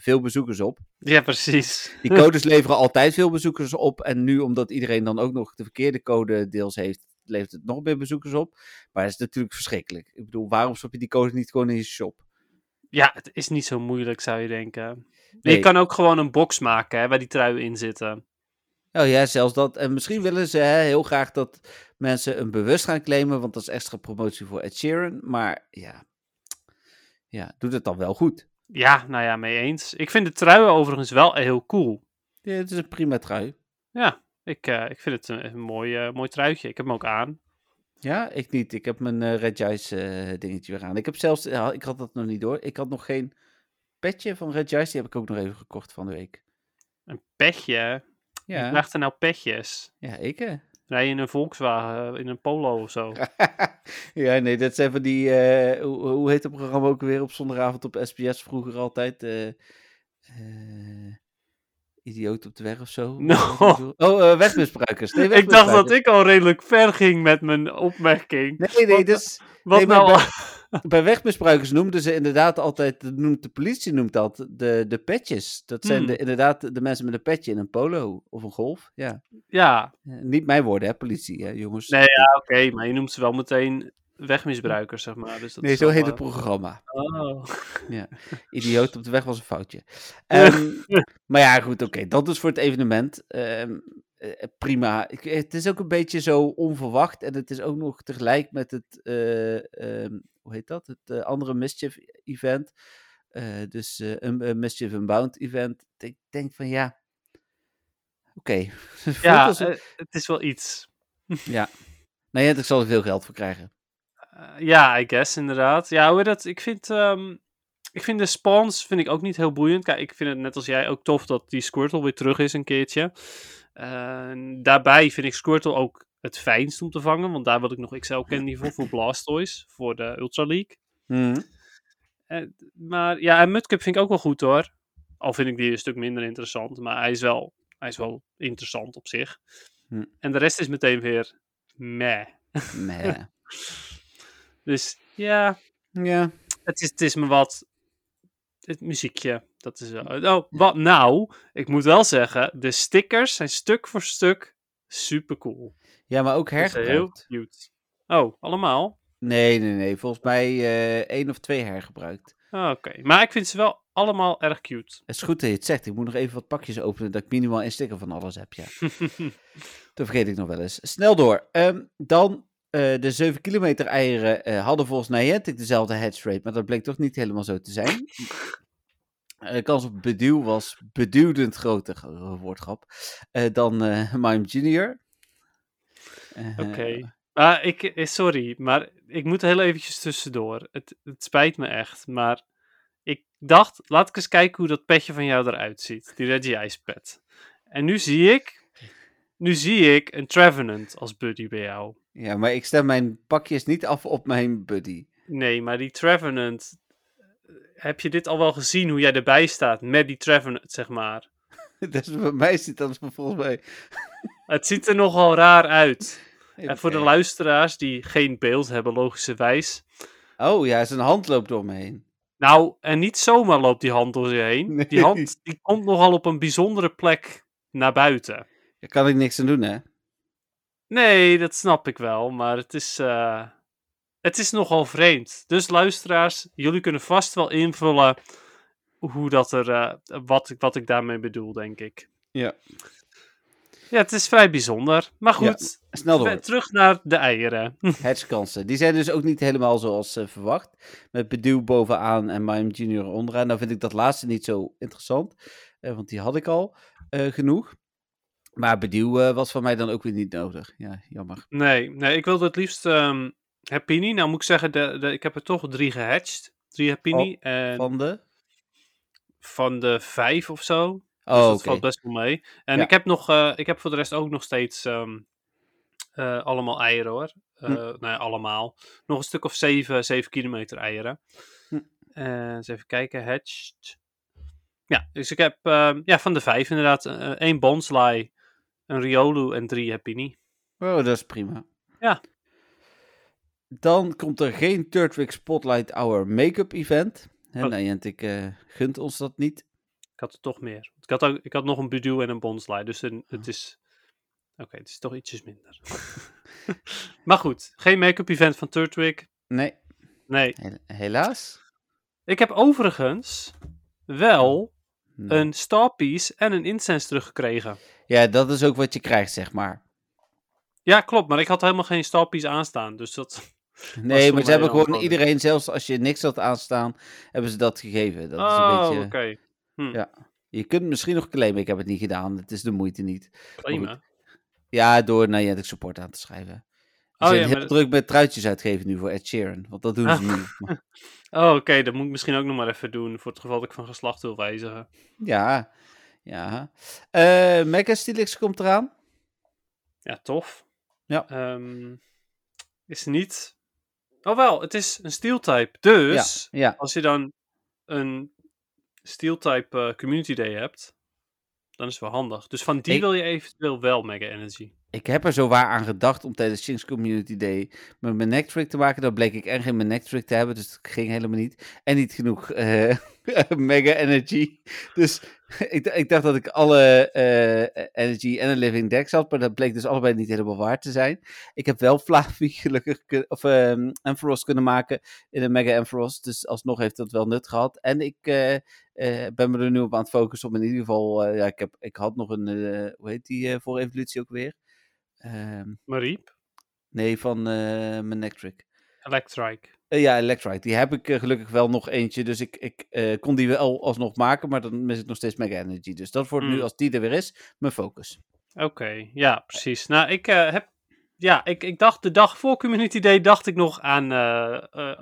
veel bezoekers op. Ja, precies. Die codes leveren altijd veel bezoekers op. En nu, omdat iedereen dan ook nog de verkeerde code deels heeft, levert het nog meer bezoekers op. Maar dat is natuurlijk verschrikkelijk. Ik bedoel, waarom stop je die code niet gewoon in je shop? Ja, het is niet zo moeilijk, zou je denken. Nee. Je kan ook gewoon een box maken hè, waar die truien in zitten. Oh ja, zelfs dat. En misschien willen ze hè, heel graag dat mensen een bewust gaan claimen, want dat is extra promotie voor Ed Sheeran. Maar ja, ja doet het dan wel goed. Ja, nou ja, mee eens. Ik vind de truien overigens wel heel cool. Ja, het is een prima trui. Ja, ik, eh, ik vind het een, een mooi, eh, mooi truitje. Ik heb hem ook aan. Ja, ik niet. Ik heb mijn eh, Red Jice dingetje weer aan. Ik heb zelfs, ik had dat nog niet door. Ik had nog geen petje van Red Jice, die heb ik ook nog even gekocht van de week. Een petje. Ja. Wie draagt er nou petjes? ja ik hè. Rij je in een Volkswagen, in een Polo of zo? ja, nee, dat zijn van die, hoe, hoe heet het programma ook weer op zondagavond op SBS vroeger altijd? eh eh, Idioot op de weg of zo? No. Oh, eh, wegmisbruikers. Nee, ik dacht dat ik al redelijk ver ging met mijn opmerking. Nee, nee, Wat- dus Wat nee, nou? bij wegmisbruikers noemden ze inderdaad altijd, noemt de politie noemt dat, de, de petjes. Dat zijn Hmm. de, inderdaad de mensen met een petje in een polo of een golf. Ja. Ja, Ja, Niet mijn woorden, hè, politie, hè, jongens. Nee, ja, oké, maar je noemt ze wel meteen wegmisbruikers, zeg maar. Dus dat Nee, zo heet eh, het programma. Oh. Idioot op de weg was een foutje. Ehm, maar ja, goed, oké. Dat is voor het evenement. Ehm, eh, prima. Ik, het is ook een beetje zo onverwacht. En het is ook nog tegelijk met het, eh, ehm, hoe heet dat? Het eh, andere Mischief event. Eh, dus eh, een, een Mischief Unbound event. Ik denk van ja, oké. Ja, eh, het is wel iets. ja. Nou ja, ik zal er veel geld voor krijgen. Eh, ja, I guess, inderdaad. Ja, hoe dat? Ik vind, ehm, ik vind de spawns vind ik ook niet heel boeiend. Kijk, ik vind het net als jij ook tof dat die Squirtle weer terug is een keertje. Daarbij vind ik Squirtle ook het fijnst om te vangen, want daar wil ik nog XL Candy voor, voor Blastoise, voor de Ultra League. Mhm. Eh, maar ja, en Mudkip vind ik ook wel goed hoor. Al vind ik die een stuk minder interessant, maar hij is wel, hij is wel interessant op zich. Hm. En de rest is meteen weer meh. Nee. Dus ja, ja. het is, het is me wat. Het muziekje, dat is wel. Oh, wat nou? Ik moet wel zeggen, de stickers zijn stuk voor stuk super cool. ja, maar ook Heel hergebruikt. cute. Oh, allemaal? Nee, nee, nee. Volgens mij eh één of twee hergebruikt. Ah, Oké, maar ik vind ze wel allemaal erg cute. Het is goed dat je het zegt. Ik moet nog even wat pakjes openen dat ik minimaal één sticker van alles heb. Ja. dat vergeet ik nog wel eens. Snel door. Ehm, dan eh, de 7 kilometer eieren eh, hadden volgens Niantic dezelfde hatch rate, maar dat bleek toch niet helemaal zo te zijn. Eh, De kans op beduw was beduwdend groter, woordgrap, dan Mime Junior. Oké. Maar ik, sorry, maar ik moet heel eventjes tussendoor. Het, het spijt me echt, maar ik dacht, laat ik eens kijken hoe dat petje van jou eruit ziet. Die Reggie Ice pet. En nu zie ik, nu zie ik een Trevenant als buddy bij jou. Ja, maar ik stem mijn pakjes niet af op mijn buddy. Nee, maar die Trevenant, eh, heb je dit al wel gezien, hoe jij erbij staat met die Trevenant, zeg maar? dus bij mij zit dat volgens mij... Het ziet er nogal raar uit. En voor de luisteraars die geen beeld hebben, logischerwijs. Oh ja, zijn hand loopt door me heen. Nou, en niet zomaar loopt die hand door je heen. Die hand die komt nogal op een bijzondere plek naar buiten. Daar kan ik niks aan doen, hè? Nee, dat snap ik wel, maar het is, eh, het is nogal vreemd. Dus luisteraars, jullie kunnen vast wel invullen hoe dat er, eh, wat, ik- wat ik daarmee bedoel, denk ik. Ja. Ja, het is vrij bijzonder. Maar goed, Snel door. terug naar de eieren. Hedgekansen. Die zijn dus ook niet helemaal zoals eh, verwacht. Met Beduw bovenaan en Mime Junior onderaan. Nou vind ik dat laatste niet zo interessant. want die had ik al genoeg. Maar Beduw eh, was van mij dan ook weer niet nodig. Ja, jammer. Nee, nee, ik wilde het liefst ehm Happini. Nou moet ik zeggen, de, de, ik heb er toch drie gehatcht. Drie Happini. en van... Van de... de vijf of zo. Dus Oh, dat oké. valt best wel mee. En Ja. ik heb nog, eh, ik heb voor de rest ook nog steeds ehm, eh, allemaal eieren hoor. Eh Hm. Nee, allemaal. Nog een stuk of zeven, zeven kilometer eieren. Hm. Eens even kijken, hatched. Ja, dus ik heb ehm, ja, van de vijf inderdaad één Bonsly, een Riolu en drie Happini. Oh, dat is prima. Ja. Dan komt er geen Turtwig Spotlight Hour make-up event. Hè, Oh. nou, Jentik eh, gunt ons dat niet. Ik had er toch meer. Ik had, ook, ik had nog een Budu en een Bonsly, dus een, Oh. het is... Oké, het is toch ietsjes minder. maar goed, geen make-up event van Turtwig. Nee, Nee. he- helaas. Ik heb overigens wel Nou. een Starpiece en een Incense teruggekregen. Ja, dat is ook wat je krijgt, zeg maar. Ja, klopt, maar ik had helemaal geen Starpiece aanstaan, dus dat... Nee, maar ze hebben gewoon iedereen, zelfs als je niks had aanstaan, hebben ze dat gegeven. Dat is oh, een oké. beetje... Hm, Ja. Je kunt misschien nog claimen, ik heb het niet gedaan. Het is de moeite niet. Prima. Ja, door Niantic support aan te schrijven. Ze Oh, zijn ja, heel maar- druk met truitjes uitgeven nu voor Ed Sheeran. Want dat doen ze nu. Maar- Oh, oké, dat moet ik misschien ook nog maar even doen, voor het geval dat ik van geslacht wil wijzigen. ja, ja. Eh Mega Stilix komt eraan. Ja, tof. Ja. Ehm, is niet... Oh wel, het is een steel type, dus... Ja, Als je dan een Steel type eh, community day hebt, dan is het wel handig. Dus van die Ik- wil je eventueel wel Mega Energy. ik heb er zo waar aan gedacht om tijdens Shinx Community Day met mijn necktrick te maken. Dan bleek ik en geen mijn necktrick te hebben, dus dat ging helemaal niet. En niet genoeg eh, Mega Energy. Dus ik, dacht dat ik alle eh, Energy en een Living Dex had, maar dat bleek dus allebei niet helemaal waar te zijn. Ik heb wel Flavi gelukkig of ehm Ampharos kunnen maken in een Mega Ampharos, dus alsnog heeft dat wel nut gehad. En ik eh, ben me er nu op aan het focussen om in ieder geval, eh, ja, ik, heb, ik had nog een, eh, hoe heet die voor evolutie ook weer? Ehm, Mariep, nee, van eh, mijn Nectric. Electrike. Eh, ja, Electrite. Die heb ik gelukkig wel nog eentje. Dus ik, ik kon die wel alsnog maken. Maar dan mis ik nog steeds Mega Energy. Dus dat wordt nu, Mm. als die er weer is, mijn focus. Oké, ja, precies. Nou, ik heb... Ja, ik, ik dacht de dag voor Community Day dacht ik nog aan...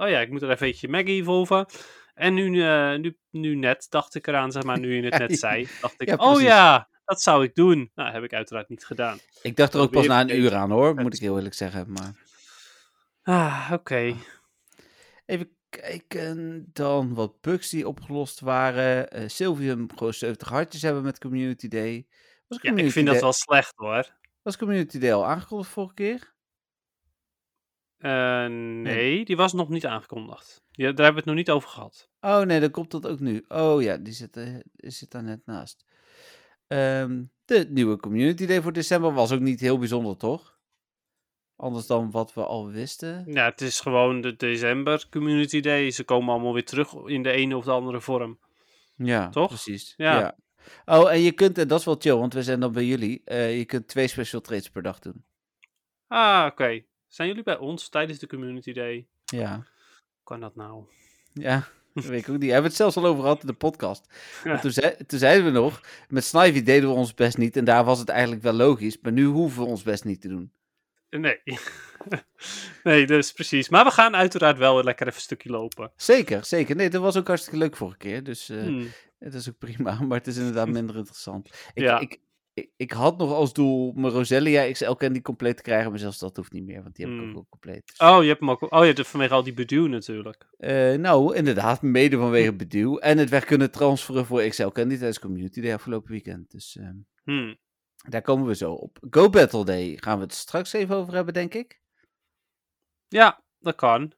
oh ja, ik moet er even eentje Mega evolven. En nu, eh, nu, nu net dacht ik eraan, zeg maar, nu je het net zei. Dacht ik, Ja, oh ja, dat zou ik doen. Nou, heb ik uiteraard niet gedaan. Ik dacht er ook pas na een uur aan hoor, moet ik heel eerlijk zeggen. Maar Ah, oké. even kijken. Dan wat bugs die opgelost waren. Eh Sylvium gewoon 70 hartjes hebben met Community Day. Was Ja, ik Community vind dat wel slecht hoor. Was Community Day al aangekondigd vorige keer? Eh, nee, die was nog niet aangekondigd. Ja, daar hebben we het nog niet over gehad. Oh nee, dan komt dat ook nu. Oh ja, die zit, eh, zit daar net naast. Ehm, de nieuwe Community Day voor december was ook niet heel bijzonder, toch? Anders dan wat we al wisten. Ja, het is gewoon de december Community Day. Ze komen allemaal weer terug in de ene of de andere vorm. Ja, Toch? precies. Ja. Ja. Oh, en je kunt, en dat is wel chill, want we zijn dan bij jullie. eh, je kunt twee special trades per dag doen. Ah, oké. Zijn jullie bij ons tijdens de Community Day? Ja, Hoe kan dat nou? ja. Dat weet ik ook niet. Hebben we het zelfs al over gehad in de podcast. Ja. Toen, zei, toen zeiden we nog, met Snivy deden we ons best niet. En daar was het eigenlijk wel logisch. Maar nu hoeven we ons best niet te doen. Nee. nee, dus precies. Maar we gaan uiteraard wel lekker even een stukje lopen. Zeker, zeker. Nee, dat was ook hartstikke leuk vorige keer. Dus Hmm. het is ook prima. Maar het is inderdaad minder interessant. Ik, Ja. ik, ik, ik had nog als doel mijn Roselia XL Candy compleet te krijgen. Maar zelfs dat hoeft niet meer, want die heb ik Hmm. ook wel compleet. Dus, Oh, je hebt hem ook. Oh ja, de- vanwege al die beduw natuurlijk. eh, nou, inderdaad, mede vanwege Beduw. En het weg kunnen transferen voor XL Candy tijdens Community Day afgelopen weekend. Dus eh, Hmm. daar komen we zo op. Go Battle Day gaan we het straks even over hebben, denk ik. Ja, dat kan.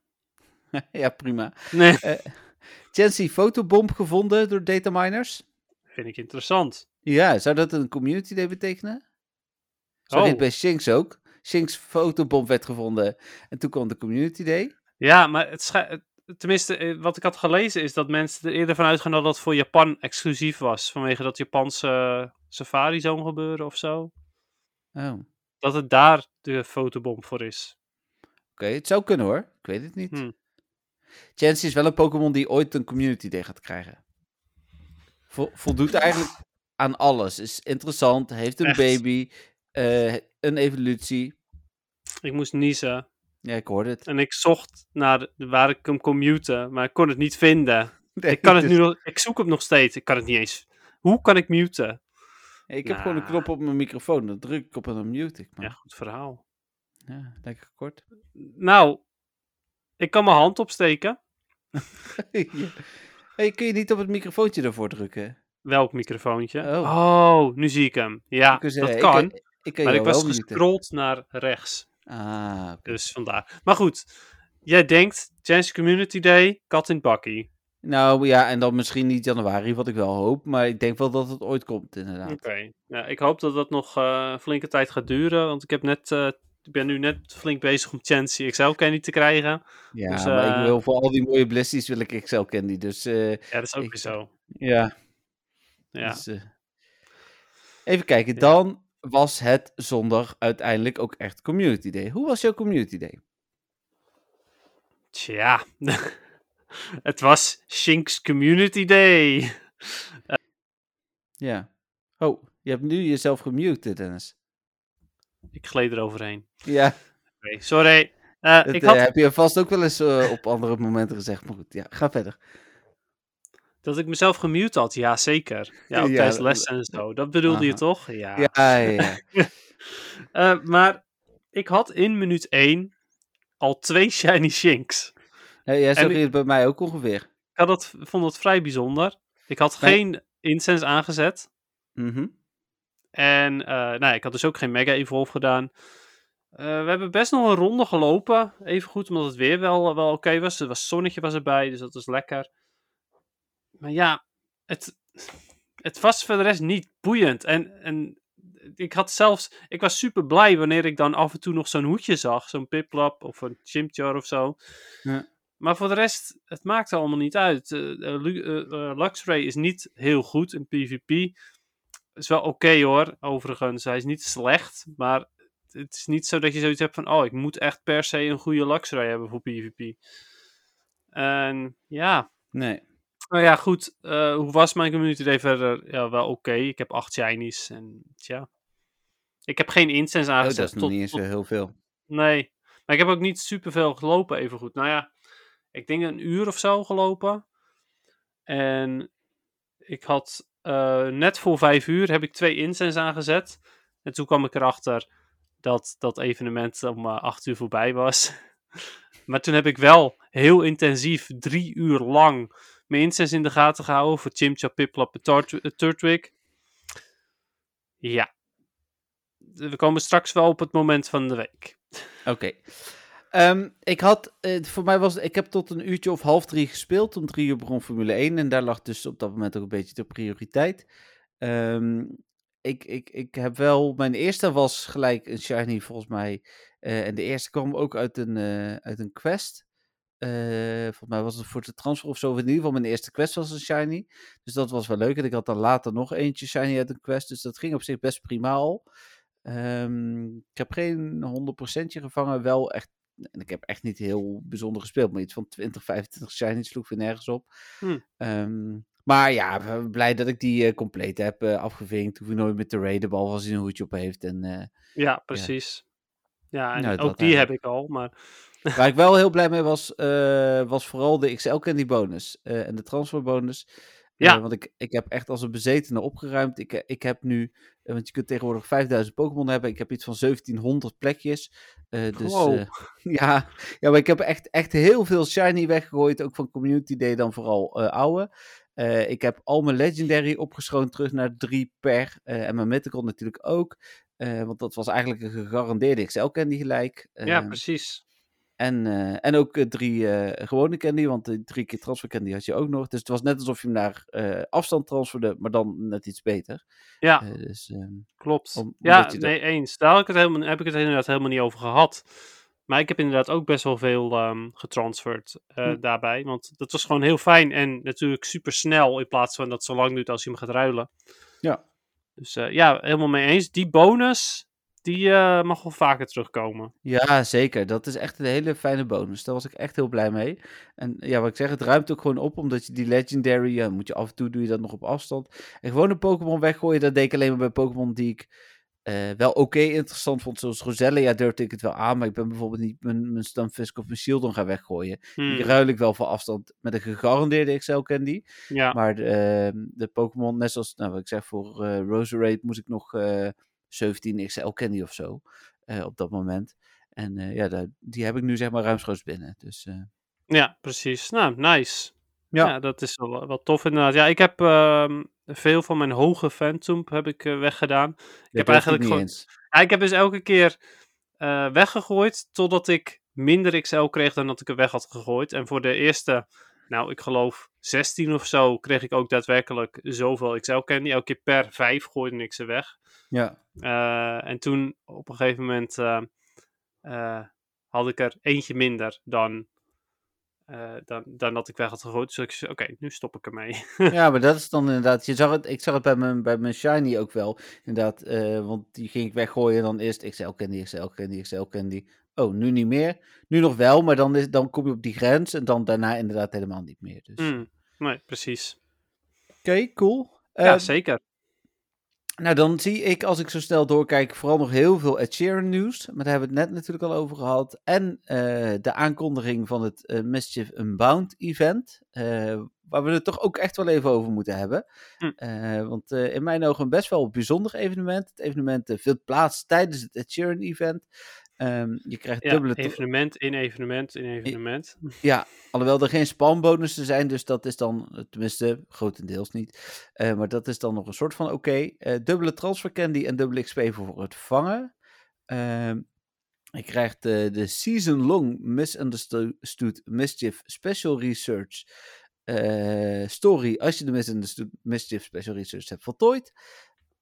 ja, prima. Nee, Chancy fotobomb gevonden door dataminers. vind ik interessant. Ja, zou dat een community day betekenen? Zo Oh. bij Shinx ook. Shinx fotobomb werd gevonden en toen kwam de community day. Ja, maar het schij- het- Tenminste, eh, wat ik had gelezen is dat mensen er eerder van uitgaan dat dat voor Japan exclusief was. Vanwege dat Japanse Safari Zone gebeuren of zo. Oh. Oké, Dat het daar de fotobom voor is. het zou kunnen hoor. Ik weet het niet. Hm. Chansey is wel een Pokémon die ooit een Community Day gaat krijgen. Vo- voldoet eigenlijk aan alles. Is interessant, heeft een Echt? baby, eh, een evolutie. Ik moest niezen. Ja, ik hoorde het. En ik zocht naar waar ik hem kon muten. Maar ik kon het niet vinden. Nee, Ik, kan het dus- nu nog, ik zoek hem nog steeds. Ik kan het niet eens. Hoe kan ik muten? Ik heb gewoon een Nah. knop op mijn microfoon. Dan druk ik op en dan mute ik. Ja, Maar, goed verhaal. ja, lekker kort. Nou, ik kan mijn hand opsteken. Ja. hey, kun je niet op het microfoontje ervoor drukken? Welk microfoontje? Oh. Oh, nu zie ik hem. Ja, Ik dat kan. Ik, ik maar ik was gescrolld naar rechts. Ah, oké. Dus vandaar. Maar goed, jij denkt, Chance Community Day, kat in het bakkie. Nou ja, en dan misschien niet januari, wat ik wel hoop. Maar ik denk wel dat het ooit komt, inderdaad. Oké. Ja, ik hoop dat dat nog eh, een flinke tijd gaat duren. Want ik, heb net, eh, ik ben nu net flink bezig om Chansey XL Candy te krijgen. Ja, Dus, maar eh, ik wil voor al die mooie blessies wil ik XL Candy. Dus eh, Ja, dat is ook Ik- weer zo. ja. Ja. Dus, eh, even kijken, Ja. dan was het zondag uiteindelijk ook echt Community Day. Hoe was jouw Community Day? Tja. het was Shinks Community Day. Ja. Oh, je hebt nu jezelf gemute, Dennis. Ik gleed eroverheen. Ja, Oké, sorry. Eh, dat ik eh, had heb je vast ook wel eens eh, op andere momenten gezegd. Maar goed, ja, ga verder. Dat ik mezelf gemute had. Ja, zeker. Ja, Ja, tijdens lessen en zo. Dat bedoelde je toch? Ja. Ja, ja, ja. Eh, maar ik had in minuut 1 al twee shiny Shinks. Zo En ging het bij mij ook ongeveer. Ik had dat, vond dat vrij bijzonder. Ik had Nee. geen incense aangezet. Mhm. En eh, nou, ik had dus ook geen Mega Evolve gedaan. Eh, we hebben best nog een ronde gelopen. Even goed, omdat het weer wel, wel oké was. Er was zonnetje was erbij, dus dat was lekker. Maar ja, het, het was voor de rest niet boeiend. En, en ik had zelfs... Ik was super blij wanneer ik dan af en toe nog zo'n hoedje zag. Zo'n Piplap of een Chimchar of zo. Ja. Maar voor de rest, het maakt allemaal niet uit. Eh, eh, eh, Luxray is niet heel goed in PvP. Is wel oké hoor, overigens. Hij is niet slecht, maar het is niet zo dat je zoiets hebt van... Oh, ik moet echt per se een goede Luxray hebben voor PvP. En ja, Nee. Nou ja, goed. eh, hoe was mijn community day verder? Ja, wel oké. Ik heb acht shinies en tja. Ik heb geen incense Oh, aangezet. dat is nog niet eens tot- zo heel veel. Nee. Maar ik heb ook niet superveel gelopen, even goed. Nou ja, ik denk een uur of zo gelopen. En ik had eh, net voor vijf uur heb ik twee incense aangezet. En toen kwam ik erachter dat dat evenement om eh, acht uur voorbij was. maar toen heb ik wel heel intensief drie uur lang mijn incense in de gaten gehouden voor Chimchar, Piplup en eh, Turtwig. Ja. We komen straks wel op het moment van de week. Oké. Ehm, ik had, eh, voor mij was, ik heb tot een uurtje of half drie gespeeld. Om drie uur begon Formule 1 en daar lag dus op dat moment ook een beetje de prioriteit. Ehm, ik, ik, ik heb wel, mijn eerste was gelijk een shiny volgens mij. Eh, en de eerste kwam ook uit een, eh, uit een quest. Eh, volgens mij was het voor de transfer of zo. In ieder geval mijn eerste quest was een shiny. Dus dat was wel leuk. En ik had dan later nog eentje shiny uit een quest. Dus dat ging op zich best prima al. Ehm, ik heb geen 100% gevangen. Wel echt. En ik heb echt niet heel bijzonder gespeeld. Maar iets van 20, 25 shinies sloeg weer nergens op. Hm. Maar ja, blij dat ik die eh, compleet heb eh, afgevinkt. Hoef ik nooit meer te raiden, behalve als hij een hoedje op heeft. En, Ja, precies. Ja, en Nou, ook die heb ik al, maar Waar ik wel heel blij mee was, eh, was vooral de XL Candy bonus eh, en de transfer bonus. Ja. Eh, want ik, ik heb echt als een bezetene opgeruimd. Ik, ik heb nu, eh, want je kunt tegenwoordig 5000 Pokémon hebben. Ik heb iets van 1700 plekjes. Eh, dus Wow. eh, ja, ja, maar ik heb echt, echt heel veel shiny weggegooid. Ook van Community Day dan vooral eh, oude. Eh, ik heb al mijn Legendary opgeschoond terug naar 3 per. eh, en mijn Mythical natuurlijk ook. Eh, want dat was eigenlijk een gegarandeerde XL Candy gelijk. ja, Eh, precies. En, eh, en ook eh, drie eh, gewone candy, want de drie keer transfer candy had je ook nog. Dus het was net alsof je hem naar afstand transferde, maar dan net iets beter. Ja, dus, ehm, klopt. om- ja, je dat- nee, eens. Daar had ik het helemaal, heb ik het inderdaad helemaal niet over gehad. Maar ik heb inderdaad ook best wel veel ehm getransferd Hm. daarbij. Want dat was gewoon heel fijn en natuurlijk super snel in plaats van dat het zo lang duurt als je hem gaat ruilen. Ja. Dus ja, helemaal mee eens. Die bonus, die eh, mag wel vaker terugkomen. Ja, zeker. Dat is echt een hele fijne bonus. Daar was ik echt heel blij mee. En ja, wat ik zeg, het ruimt ook gewoon op, omdat je die Legendary, ja, moet je af en toe doe je dat nog op afstand. En gewoon een Pokémon weggooien, dat deed ik alleen maar bij Pokémon die ik eh, wel oké interessant vond. Zoals Roselle, ja, durfde ik het wel aan, maar ik ben bijvoorbeeld niet mijn, mijn Stunfisk of mijn Shieldon gaan weggooien. Die Hmm, ruil ik wel voor afstand met een gegarandeerde XL Candy. Ja, Maar de, ehm, de Pokémon, net zoals nou, wat ik zeg, voor eh Roserade moest ik nog 17 XL Candy of zo eh, op dat moment. En eh, ja, daar- die heb ik nu zeg maar ruimschoots binnen. Dus eh, ja, precies. Nou, nice. Ja. Ja, dat is wel, wel tof inderdaad. Ja, ik heb ehm, veel van mijn hoge Phantom heb ik weggedaan. dat heb eigenlijk niet gewoon-. Ja, ik heb dus elke keer weggegooid totdat ik minder XL kreeg dan dat ik er weg had gegooid. En voor de eerste, nou ik geloof 16 of zo, kreeg ik ook daadwerkelijk zoveel XL candy. Elke keer per 5 gooide ik ze weg. Ja, Eh, en toen op een gegeven moment eh, eh, had ik er eentje minder dan, dan, dan dat ik weg had gegooid. Dus ik zei, oké, nu stop ik ermee. ja, maar dat is dan inderdaad. Je zag het, ik zag het bij mijn, bij mijn Shiny ook wel. Inderdaad, want die ging ik weggooien. Dan eerst XL Candy, XL Candy, XL Candy. Oh, nu niet meer. Nu nog wel, maar dan, is, dan kom je op die grens. En dan daarna inderdaad helemaal niet meer. Dus. Hmm, nee, precies. Oké, cool. ja, Eh, zeker. Nou, dan zie ik, als ik zo snel doorkijk, vooral nog heel veel Ed Sheeran nieuws. Maar daar hebben we het net natuurlijk al over gehad. En eh, de aankondiging van het eh, Mischief Unbound event. eh, waar we het toch ook echt wel even over moeten hebben. Eh, want in mijn ogen een best wel bijzonder evenement. Het evenement vindt plaats tijdens het Ed Sheeran event. Ehm, je krijgt Ja, dubbele... evenement in evenement in evenement. Ja, alhoewel er geen spambonussen zijn, dus dat is dan, eh, tenminste, grotendeels niet. Eh, maar dat is dan nog een soort van oké. Eh, dubbele transfer candy en dubbele XP voor het vangen. Ehm, je krijgt de Season Long Misunderstood Mischief Special Research Story als je de Misunderstood Mischief Special Research hebt voltooid.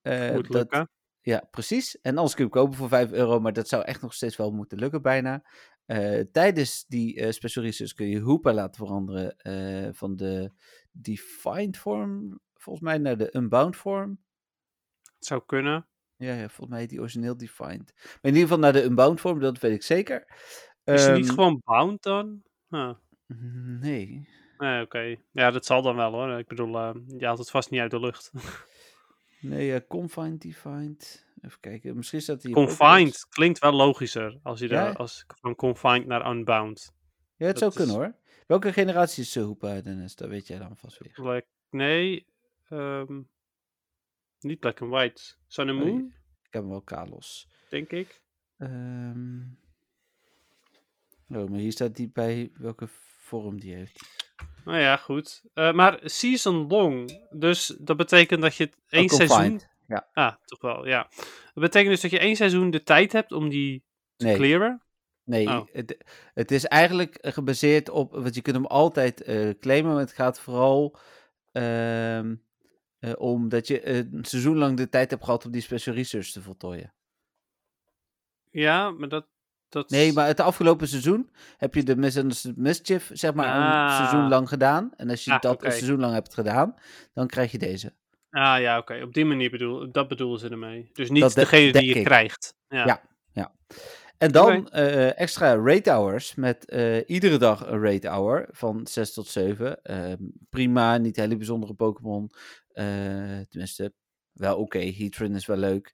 Moet dat- lukken. Ja, precies. En anders kun je hem kopen voor 5 euro, maar dat zou echt nog steeds wel moeten lukken bijna. Eh, tijdens die eh, special research kun je Hoopa laten veranderen eh, van de defined vorm, volgens mij, naar de unbound vorm. Het zou kunnen. Ja, ja, volgens mij die origineel defined. Maar in ieder geval naar de unbound vorm, dat weet ik zeker. Is het niet Ehm, gewoon bound dan? Huh. Nee. Nee, oké. Ja, dat zal dan wel hoor. Ik bedoel, je haalt het vast niet uit de lucht. Nee, eh, confined, defined. Even kijken, misschien staat hij hier confined klinkt wel logischer als je Ja? daar als van confined naar unbound. Ja, het zou is- kunnen hoor. Welke generatie is Hoopa, Dennis? Dat weet jij dan vast weer. Black, nee, ehm, niet black and white. Sun and Oh, Moon, Ik heb hem wel Kalos. denk ik. Oh, maar hier staat die bij welke vorm die heeft. Nou ja, goed. Eh, maar season long, dus dat betekent dat je het één Oh, seizoen... Ja. Ah, toch wel, ja. Dat betekent dus dat je één seizoen de tijd hebt om die te Nee. clearen. Nee, Oh. het, het is eigenlijk eh, gebaseerd op, want je kunt hem altijd eh, claimen, maar het gaat vooral ehm eh, om dat je een seizoen lang de tijd hebt gehad om die special research te voltooien. Ja, maar dat... dat Nee, maar het afgelopen seizoen heb je de Misunderstood Mischief, zeg maar, een Ah. seizoen lang gedaan. En als je Ah, dat een seizoen lang hebt gedaan, dan krijg je deze. Ah ja, oké. Op die manier bedoel, dat bedoelen ze ermee. Dus niet Dat de- degene die je ik. krijgt. Ja. Ja. En dan eh, extra rate hours met eh, iedere dag een rate hour van 6 tot 7. Ehm, prima, niet hele bijzondere Pokémon. Eh, tenminste, wel oké. Heatran is wel leuk.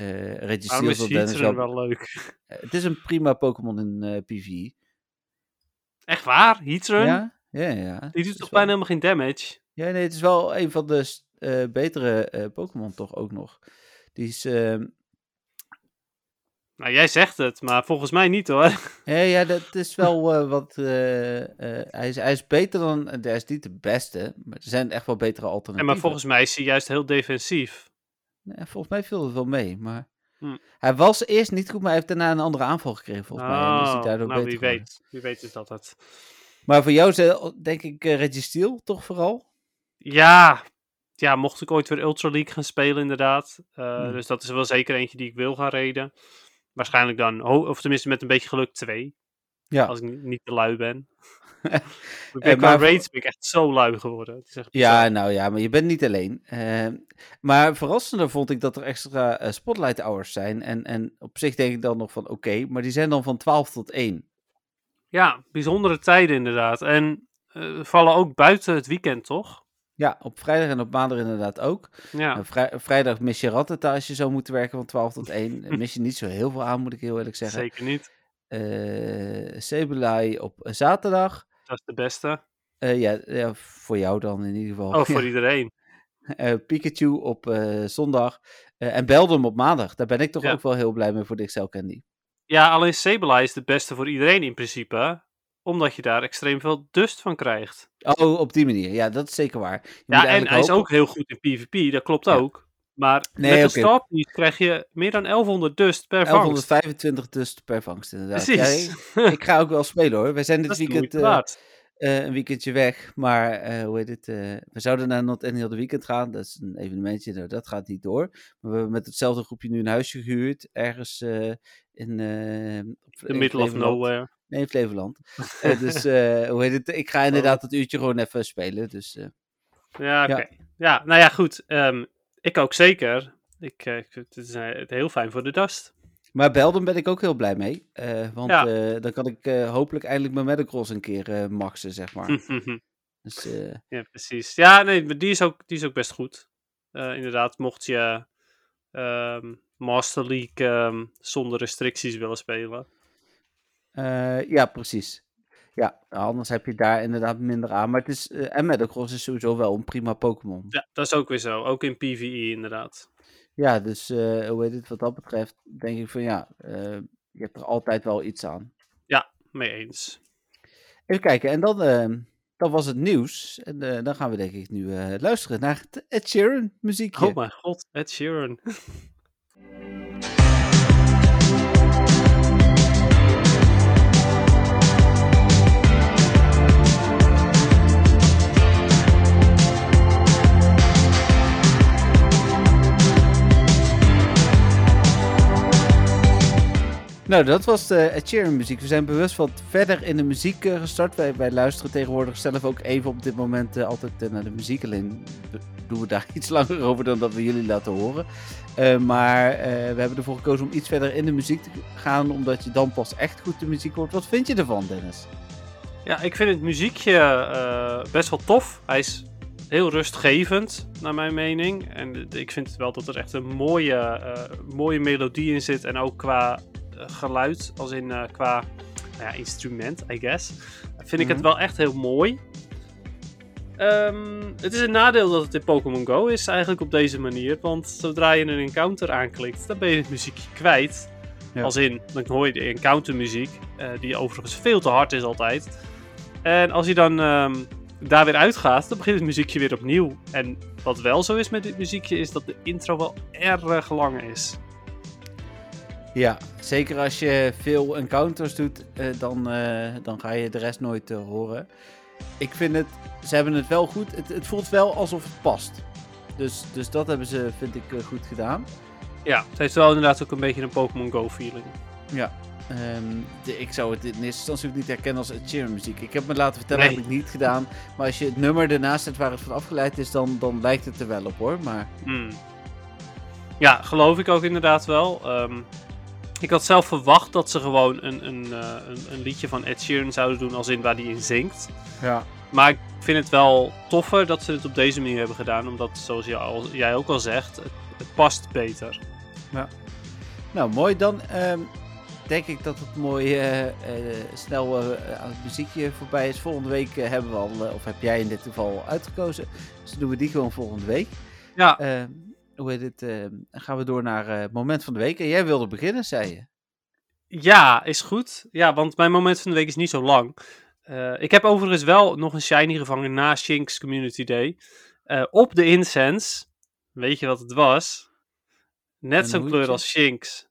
Eh Registeel is Heatran wel leuk? Eh, Het is een prima Pokémon in eh PvE. Echt waar? Heatran? Ja, ja, ja. Die doet toch wel- bijna helemaal geen damage? Ja, nee, het is wel een van de eh, betere eh, Pokémon toch ook nog. Die is... ehm, Nou, jij zegt het, maar volgens mij niet hoor. Ja, ja, dat is wel eh, wat. eh, eh, hij, is, hij is beter dan. Hij is niet de beste, maar er zijn echt wel betere En alternatieven. maar volgens mij is hij juist heel defensief. Nee, volgens mij viel het wel mee, maar. Hm. Hij was eerst niet goed, maar hij heeft daarna een andere aanval gekregen, volgens mij. En is hij Oh, daardoor nou, beter wie geworden. weet. Wie weet is dat het. Maar voor jou het, denk ik uh, Registeel, toch vooral? Ja, ja, mocht ik ooit weer Ultra League gaan spelen, inderdaad. Uh, Hmm. Dus dat is wel zeker eentje die ik wil gaan reden. Waarschijnlijk dan, of tenminste met een beetje geluk, twee. Ja. Als ik niet, niet te lui ben. ik Eh, ben, qua maar voor- raids ben ik echt zo lui geworden. Het is echt Ja, nou ja, maar je bent niet alleen. Eh, maar verrassender vond ik dat er extra eh, spotlight hours zijn. En, en op zich denk ik dan nog van oké, maar die zijn dan van 12 tot 1. Ja, bijzondere tijden inderdaad. En eh, vallen ook buiten het weekend, toch? Ja, op vrijdag en op maandag inderdaad ook. Ja, vrij- vrijdag mis je ratten als je zou moeten werken van 12 tot 1. Eh, mis je niet zo heel veel aan, moet ik heel eerlijk zeggen. zeker niet. Sebelai op zaterdag. Dat is de beste. Eh, ja, ja, voor jou dan in ieder geval. Oh, voor iedereen. Eh, Pikachu op zondag. En Beldum op maandag. Daar ben ik toch Ja. ook wel heel blij mee voor de Excel Candy. Ja, alleen Sableye is de beste voor iedereen in principe. Omdat je daar extreem veel dust van krijgt. Oh, op die manier. Ja, dat is zeker waar. Je Ja, en hij is ook heel goed in PvP, dat klopt Ja. ook. Maar Nee, met de Piece krijg je meer dan 1100 dust per vangst. 1125 dus per vangst, inderdaad. Precies. Ik- ga ook wel spelen hoor. Wij zijn dit de weekend eh, eh, een weekendje weg. Maar eh, hoe heet het? we zouden naar Not Any Other Weekend gaan. Dat is een evenementje. Nou, dat gaat niet door. Maar we hebben met hetzelfde groepje nu een huisje gehuurd. Ergens in. in middle of nowhere. Nee, in Flevoland. Dus hoe heet het? Ik ga inderdaad dat uurtje gewoon even spelen. Dus Ja, oké. Ja. Ja. nou ja, goed. Ehm, ik ook zeker. Ik, eh, het is eh, heel fijn voor de dust. Maar Belden ben ik ook heel blij mee. eh, want Ja. dan kan ik hopelijk eindelijk mijn Metacross een keer maxen, zeg maar. Dus eh, ja, precies. Ja, nee, maar die is ook, die is ook best goed. Inderdaad, mocht je ehm, Master League ehm, zonder restricties willen spelen. ja, precies. Ja, anders heb je daar inderdaad minder aan. Maar het is, eh, en Metacross is sowieso wel een prima Pokémon. Ja, dat is ook weer zo. Ook in PvE inderdaad. Ja, dus eh, hoe heet het? Wat dat betreft denk ik van ja, eh, je hebt er altijd wel iets aan. Mee eens. Even kijken, en dan, eh, dan was het nieuws. En dan gaan we denk ik nu luisteren naar het Ed Sheeran muziekje. Oh mijn god, Ed Sheeran. Nou, dat was de Ed Sheeran muziek. We zijn bewust wat verder in de muziek eh, gestart. Wij, wij luisteren tegenwoordig zelf ook even op dit moment eh, altijd eh, naar de muziek. Alleen do- doen we daar iets langer over dan dat we jullie laten horen. Eh, maar eh, we hebben ervoor gekozen om iets verder in de muziek te gaan. Omdat je dan pas echt goed de muziek hoort. Wat vind je ervan, Dennis? Ja, ik vind het muziekje eh, best wel tof. Hij is heel rustgevend, naar mijn mening. En ik vind wel dat er echt een mooie, eh, mooie melodie in zit. En ook qua eh, geluid, als in eh, qua nou ja, instrument, I guess. Vind ik het Mhm. wel echt heel mooi. Ehm, het is een nadeel dat het in Pokémon Go is, eigenlijk op deze manier. Want zodra je een encounter aanklikt, dan ben je het muziekje kwijt. Ja. Als in, dan hoor je de encountermuziek, eh die overigens veel te hard is altijd. En als je dan ehm, daar weer uitgaat, dan begint het muziekje weer opnieuw. En wat wel zo is met dit muziekje, is dat de intro wel erg lang is. Ja, zeker als je veel encounters doet, eh, dan, eh, dan ga je de rest nooit eh, horen. Ik vind het, ze hebben het wel goed. Het, het voelt wel alsof het past. Dus, dus dat hebben ze, vind ik, goed gedaan. Ja, het heeft wel inderdaad ook een beetje een Pokémon Go feeling. Ja. ehm, de- ik zou het in eerste instantie ook niet herkennen als Ed Sheeran muziek. Ik heb me laten vertellen, Nee. heb ik niet gedaan. Maar als je het nummer ernaast zet waar het van afgeleid is, dan, dan lijkt het er wel op hoor. Maar Hmm. Ja, geloof ik ook inderdaad wel. Ehm, ik had zelf verwacht dat ze gewoon een, een, eh, een, een liedje van Ed Sheeran zouden doen als in waar die in zingt. ja. Maar ik vind het wel toffer dat ze het op deze manier hebben gedaan. Omdat, zoals jij, al, jij ook al zegt, het, het past beter. Nou, mooi. Dan ehm, denk ik dat het mooi eh, eh, snel aan het muziekje voorbij is. Volgende week hebben we al, of heb jij in dit geval uitgekozen. Dus dan doen we die gewoon volgende week. Ja, Ehm, hoe heet het? dan gaan we door naar eh, het moment van de week. En jij wilde beginnen, zei je. ja, is goed. Ja, want mijn moment van de week is niet zo lang. Eh, ik heb overigens wel nog een shiny gevangen na Shinx Community Day. Eh, op de incense, weet je wat het was? Net zo'n kleur als Shinx.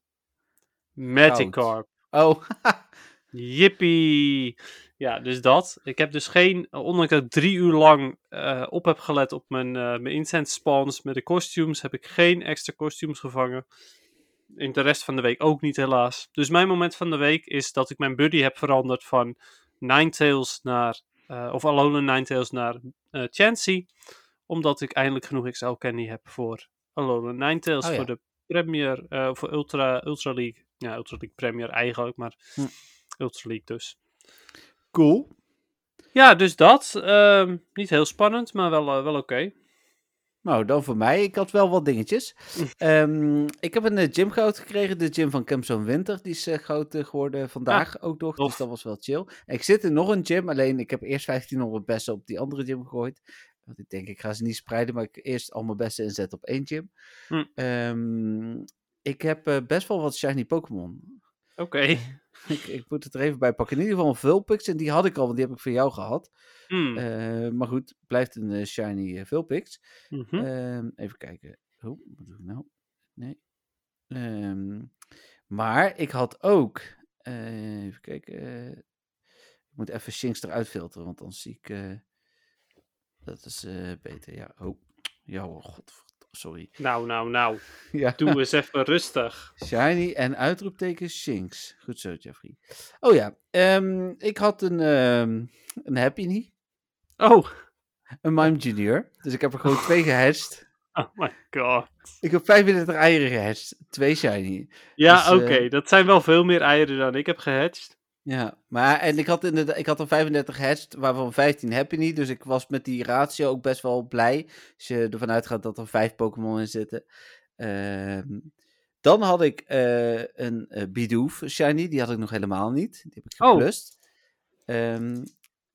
Magikarp. Oh, Yippie! Ja, dus dat. Ik heb dus geen, ondanks dat ik drie uur lang eh, op heb gelet op mijn, eh mijn incense spawns met de costumes, heb ik geen extra costumes gevangen. in de rest van de week ook niet, helaas. Dus mijn moment van de week is dat ik mijn buddy heb veranderd van Ninetales naar. eh, of Alolan Ninetales naar eh Chansey. Omdat ik eindelijk genoeg XL Candy heb voor Alolan Ninetales. Oh ja. Voor de Premier. voor Ultra, Ultra League. Ja, Ultra League Premier eigenlijk, maar. Hm. Ultra League dus. Cool. Ja, dus dat. ehm, niet heel spannend, maar wel, eh, wel oké. Nou, dan voor mij. Ik had wel wat dingetjes. Ehm, ik heb een eh, gym goud gekregen. De gym van Campzone Winter. Die is goud eh, geworden vandaag ook nog. tof. Dus dat was wel chill. En ik zit in nog een gym. Alleen ik heb eerst 1500 bessen op die andere gym gegooid. Want ik denk, ik ga ze niet spreiden. Maar ik eerst al mijn bessen inzetten op één gym. Hm. Ehm, ik heb best wel wat shiny Pokémon. Oké. ik, ik moet het er even bij pakken. In ieder geval een Vulpix. En die had ik al, want die heb ik van jou gehad. Hmm. Eh, maar goed, blijft een eh, shiny eh, Vulpix. Mhm. Ehm, even kijken. Oh, wat doe ik nou? Nee. Ehm, maar ik had ook. even kijken. ik moet even Shinx eruit filteren, want dan zie ik. dat is beter. Ja, oh. Ja, oh, god. Sorry. Nou, nou, nou. Ja. Doe eens even rustig. Shiny en uitroepteken Shinx. Goed zo, Jeffrey. Oh ja, ehm, ik had een, ehm een Happy Knee, Oh. een Mime Junior. Dus ik heb er gewoon twee gehatcht. Oh my god. Ik heb 35 eieren gehatcht. Twee shiny. Ja, Dus, eh, oké. Dat zijn wel veel meer eieren dan ik heb gehatcht. Ja, maar en ik had, inderdaad, ik had er 35 gehatcht, waarvan 15 Happy Knee. Dus ik was met die ratio ook best wel blij. Als je ervan uitgaat dat er vijf Pokémon in zitten. Ehm, dan had ik eh, een eh Bidoof shiny. Die had ik nog helemaal niet. Die heb ik Oh. geplust. Ehm,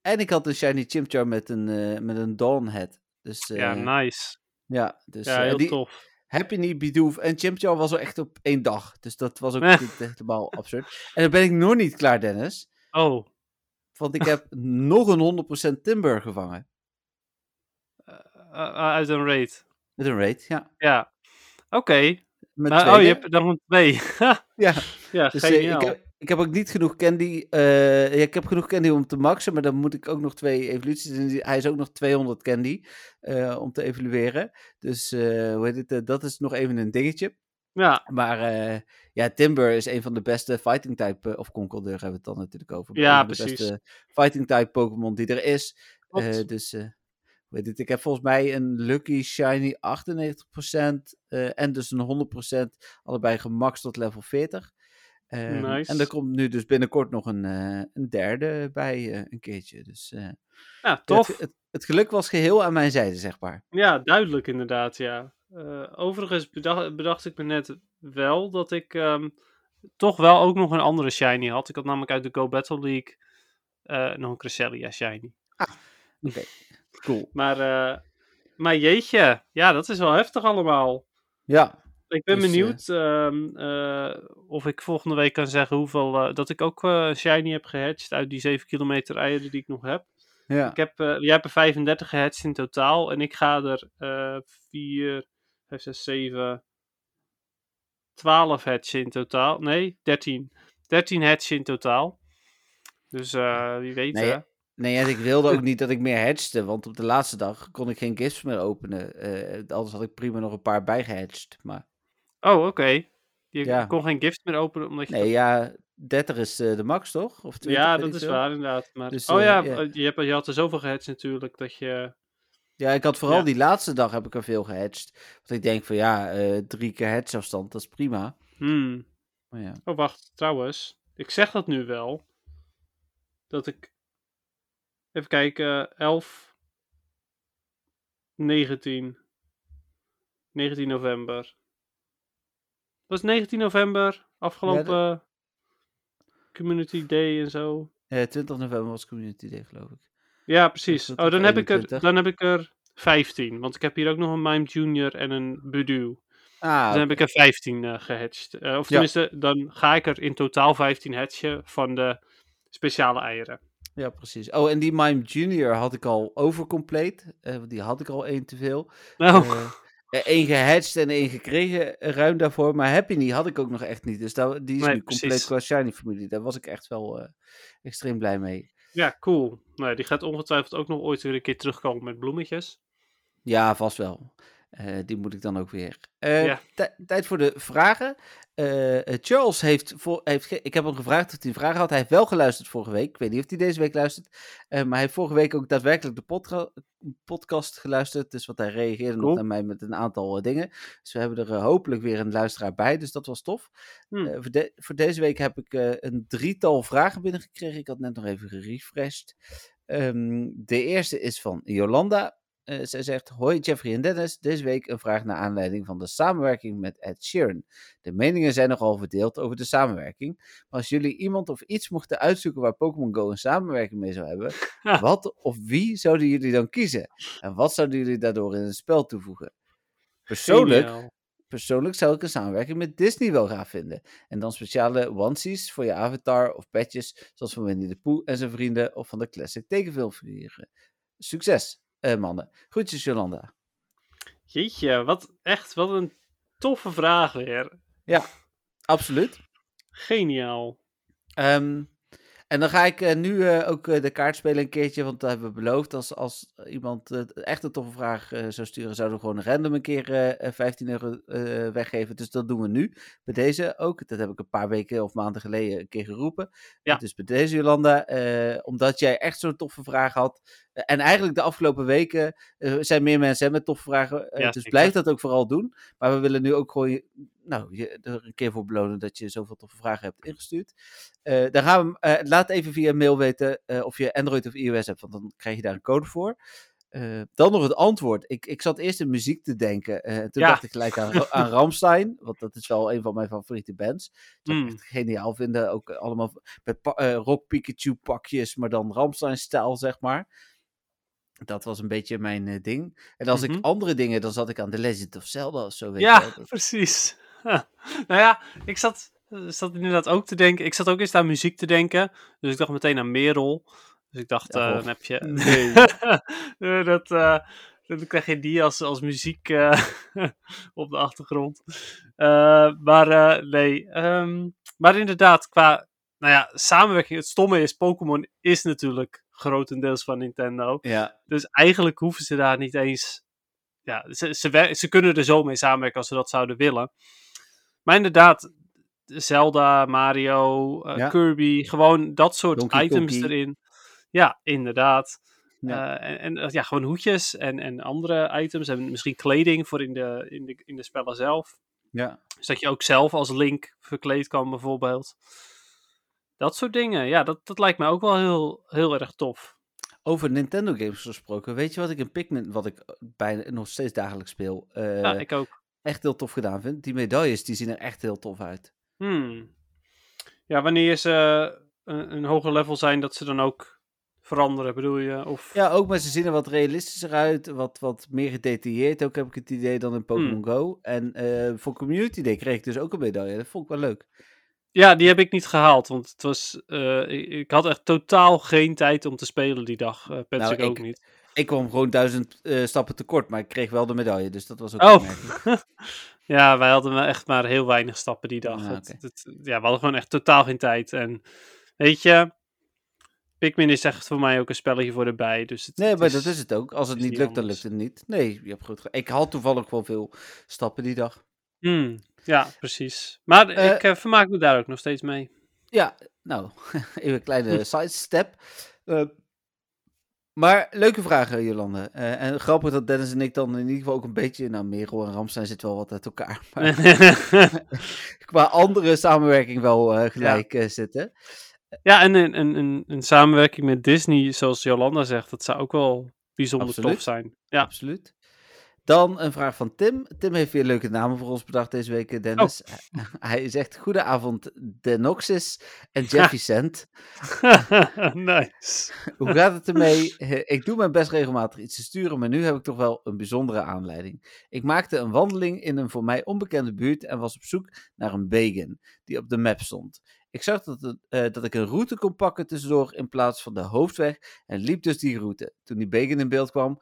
en ik had een shiny Chimchar met een, eh, met een Dawn head. Dus, ja, nice. ja, dus Ja, heel die, tof. Happy Bidoof en Chimchar was er echt op één dag. Dus dat was ook Eh. helemaal absurd. En dan ben ik nog niet klaar, Dennis. Oh. Want ik heb nog een 100% Timber gevangen. eh, eh, uit een raid. Met een raid, ja. Ja. Oké. Maar- Oh, je hebt er een twee. Ja, ja, dus eh, geniaal. ik, heb, ik heb ook niet genoeg candy. eh, ja, ik heb genoeg candy om te maxen, maar dan moet ik ook nog twee evoluties. En hij is ook nog 200 candy eh, om te evolueren. Dus eh, hoe heet het, eh, dat is nog even een dingetje. Ja, Maar eh, ja, Timber is een van de beste fighting type, eh, of Conkeldeur hebben we het dan natuurlijk over. Ja, de precies. beste fighting type Pokémon die er is. Eh, dus eh, hoe heet het, ik heb volgens mij een Lucky Shiny 98% eh, en dus een 100% allebei gemaxt tot level 40. Ehm, Nice. En er komt nu dus binnenkort nog een, eh, een derde bij eh, een keertje. Dus eh, ja, tof. Het, het, het geluk was geheel aan mijn zijde, zeg maar. Ja, duidelijk inderdaad, ja. Overigens bedacht, bedacht ik me net wel dat ik ehm, toch wel ook nog een andere shiny had. Ik had namelijk uit de Go Battle League nog een Cresselia shiny. Cool. Maar, maar jeetje, ja, dat is wel heftig allemaal. Ja, Ik ben Dus, eh, benieuwd ehm, eh, of ik volgende week kan zeggen hoeveel, eh, dat ik ook shiny heb gehatcht uit die 7 kilometer eieren die ik nog heb. ja. Ik heb, jij hebt er 35 gehatcht in totaal. En ik ga er eh 4, 5, 6, 7, 12 hatchen in totaal. Nee, 13. 13 hatchen in totaal. Dus wie weet. Nee, hè. Nee, en ik wilde ook niet dat ik meer hatchte, want op de laatste dag kon ik geen gifts meer openen. Eh, anders had ik prima nog een paar bijgehatcht. Maar Oh, oké. Je Ja. kon geen gift meer openen omdat je. nee, ja, 30 is eh, de max toch? Of 20, ja, dat is veel. waar inderdaad. Maar... Dus, oh eh, ja, eh, Je, hebt, je had er zoveel gehatcht natuurlijk dat je. Ja, ik had vooral Ja. die laatste dag heb ik er veel gehatcht. Want ik denk van ja, drie keer hatchafstand, dat is prima. Hmm. Maar ja. Oh, wacht, trouwens. Ik zeg dat nu wel. Dat ik. Even kijken, 11. 19. 19 november. Was 19 november, afgelopen Community Day en zo. Eh, 20 november was Community Day, geloof ik. Ja, precies. Oh, dan heb, ik er, 21? dan heb ik er 15. Want ik heb hier ook nog een Mime Junior en een Budu. Ah, dan heb ik er 15 eh gehatcht. Eh, of Ja. tenminste, dan ga ik er in totaal 15 hatchen van de speciale eieren. Ja, precies. Oh, en die Mime Junior had ik al overcompleet. eh, want die had ik al één te veel. Nou, Eén gehatcht en één gekregen eh, ruim daarvoor. Maar Happy Knee had ik ook nog echt niet. Dus daar, die is Nee, nu compleet qua Shiny familie. Daar was ik echt wel eh, extreem blij mee. ja, cool. Nou, die gaat ongetwijfeld ook nog ooit weer een keer terugkomen met bloemetjes. Ja, vast wel. Eh, die moet ik dan ook weer. Eh, Ja. tijd voor de vragen. Eh, Charles heeft, voor, heeft ik heb hem gevraagd of hij een vraag had. Hij heeft wel geluisterd vorige week. Ik weet niet of hij deze week luistert. Maar hij heeft vorige week ook daadwerkelijk de podca- podcast geluisterd. Dus wat hij reageerde nog naar mij met een aantal dingen. Dus we hebben er hopelijk weer een luisteraar bij. Dus dat was tof. Hm. Eh, voor, de- voor deze week heb ik een drietal vragen binnengekregen. Ik had net nog even gerefreshed. Ehm, de eerste is van Jolanda. Eh, zij zegt: Hoi Jeffrey en Dennis. Deze week een vraag naar aanleiding van de samenwerking met Ed Sheeran. De meningen zijn nogal verdeeld over de samenwerking. Maar als jullie iemand of iets mochten uitzoeken waar Pokémon Go een samenwerking mee zou hebben, Ja. wat of wie zouden jullie dan kiezen? En wat zouden jullie daardoor in het spel toevoegen? Persoonlijk Geniaal. Persoonlijk zou ik een samenwerking met Disney wel gaaf vinden. En dan speciale onesies voor je avatar of patches, zoals van Winnie de Pooh en zijn vrienden of van de classic tekenfilmfiguren. Succes, mannen. Groetjes, Jolanda. Jeetje, wat echt, wat een toffe vraag weer. Absoluut. Geniaal. Ehm, en dan ga ik eh, nu eh, ook eh, de kaart spelen een keertje, want dat hebben we beloofd. Als, als iemand eh, echt een toffe vraag eh, zou sturen, zouden we gewoon random een keer eh, eh, 15 euro eh, weggeven. Dus dat doen we nu. Bij deze ook. Dat heb ik een paar weken of maanden geleden een keer geroepen. Ja. Dus bij deze, Jolanda, eh, omdat jij echt zo'n toffe vraag had. Eh, en eigenlijk de afgelopen weken eh, zijn meer mensen hè, met toffe vragen. eh, Ja, dus blijf dat ook vooral doen. Maar we willen nu ook gewoon nou, je er een keer voor belonen dat je zoveel toffe vragen hebt ingestuurd. Eh, dan gaan we, laat even via mail weten of je Android of iOS hebt, want dan krijg je daar een code voor. Dan nog het antwoord. Ik, ik zat eerst in muziek te denken. toen Ja. dacht ik gelijk aan, aan Ramstein, want dat is wel een van mijn favoriete bands. Dat ik Mm. echt geniaal vinden. Ook allemaal met rock Pikachu pakjes, maar dan Ramstein-stijl, zeg maar. Dat was een beetje mijn eh, ding. En als Mhm. ik andere dingen, dan zat ik aan The Legend of Zelda of zo. Weet Ja, precies. nou ja, ik zat, eh, zat inderdaad ook te denken. Ik zat ook eens aan muziek te denken. Dus ik dacht meteen aan Merel. Dus ik dacht, Ja, eh, dan heb je. Nee. Dat, dan krijg je die als, als muziek op de achtergrond. Maar nee. ehm, maar inderdaad, qua. Nou ja, samenwerking. Het stomme is, Pokémon is natuurlijk grotendeels van Nintendo. Ja, Dus eigenlijk hoeven ze daar niet eens. Ja, ze, ze, kunnen er zo mee samenwerken als ze dat zouden willen. Maar inderdaad, Zelda, Mario, eh, Ja. Kirby, gewoon dat soort Donkey items erin. Ja, inderdaad. Ja. Eh, en en ja, gewoon hoedjes en, en andere items. En misschien kleding voor in de, in, de, in de spellen zelf. ja. Dus dat je ook zelf als Link verkleed kan, bijvoorbeeld. Dat soort dingen. Ja, dat, dat lijkt mij ook wel heel, heel erg tof. Over Nintendo games gesproken, weet je wat ik in Pikmin, wat ik eh, bijna nog steeds dagelijks speel, eh, ja, ik ook. echt heel tof gedaan vind? Die medailles, die zien er echt heel tof uit. Hmm. Ja, wanneer ze een, een hoger level zijn, dat ze dan ook veranderen, bedoel je? Of... Ja, ook, maar ze zien er wat realistischer uit, wat, wat meer gedetailleerd ook, heb ik het idee, dan in Pokémon Go. En eh, voor Community Day kreeg ik dus ook een medaille, dat vond ik wel leuk. Ja, die heb ik niet gehaald, want het was, eh, ik, ik had echt totaal geen tijd om te spelen die dag. Nou, ik ook ik- niet. Ik kwam gewoon duizend eh, stappen tekort, maar ik kreeg wel de medaille, dus dat was ook Oh. ja, wij hadden echt maar heel weinig stappen die dag. Ah, Het- oké. het- ja, we hadden gewoon echt totaal geen tijd. En weet je, Pikmin is echt voor mij ook een spelletje voor erbij. Dus het, Nee, het maar dat is het ook. Als het niet lukt, dan lukt het niet. Nee, je hebt goed Ik had toevallig wel veel stappen die dag. Hmm, ja, precies. Maar Eh, ik eh, vermaak me daar ook nog steeds mee. Ja, nou, even een kleine sidestep. Eh maar leuke vragen, Jolande. En grappig dat Dennis en ik dan in ieder geval ook een beetje... Nou, Merel en Ramstein zitten wel wat uit elkaar. Maar qua andere samenwerking wel gelijk zitten. Ja, en een, een, een, een samenwerking met Disney, zoals Jolanda zegt, dat zou ook wel bijzonder Absoluut. tof zijn. Ja, Absoluut. Dan een vraag van Tim. Tim heeft weer leuke namen voor ons bedacht deze week, eh, Dennis. Hij zegt, goedenavond Denoxis en Jeffy Cent. nice. Hoe gaat het ermee? Ik doe mijn best regelmatig iets te sturen, maar nu heb ik toch wel een bijzondere aanleiding. Ik maakte een wandeling in een voor mij onbekende buurt en was op zoek naar een bacon die op de map stond. Ik zag dat, het, eh, dat ik een route kon pakken tussendoor in plaats van de hoofdweg en liep dus die route. Toen die bacon in beeld kwam,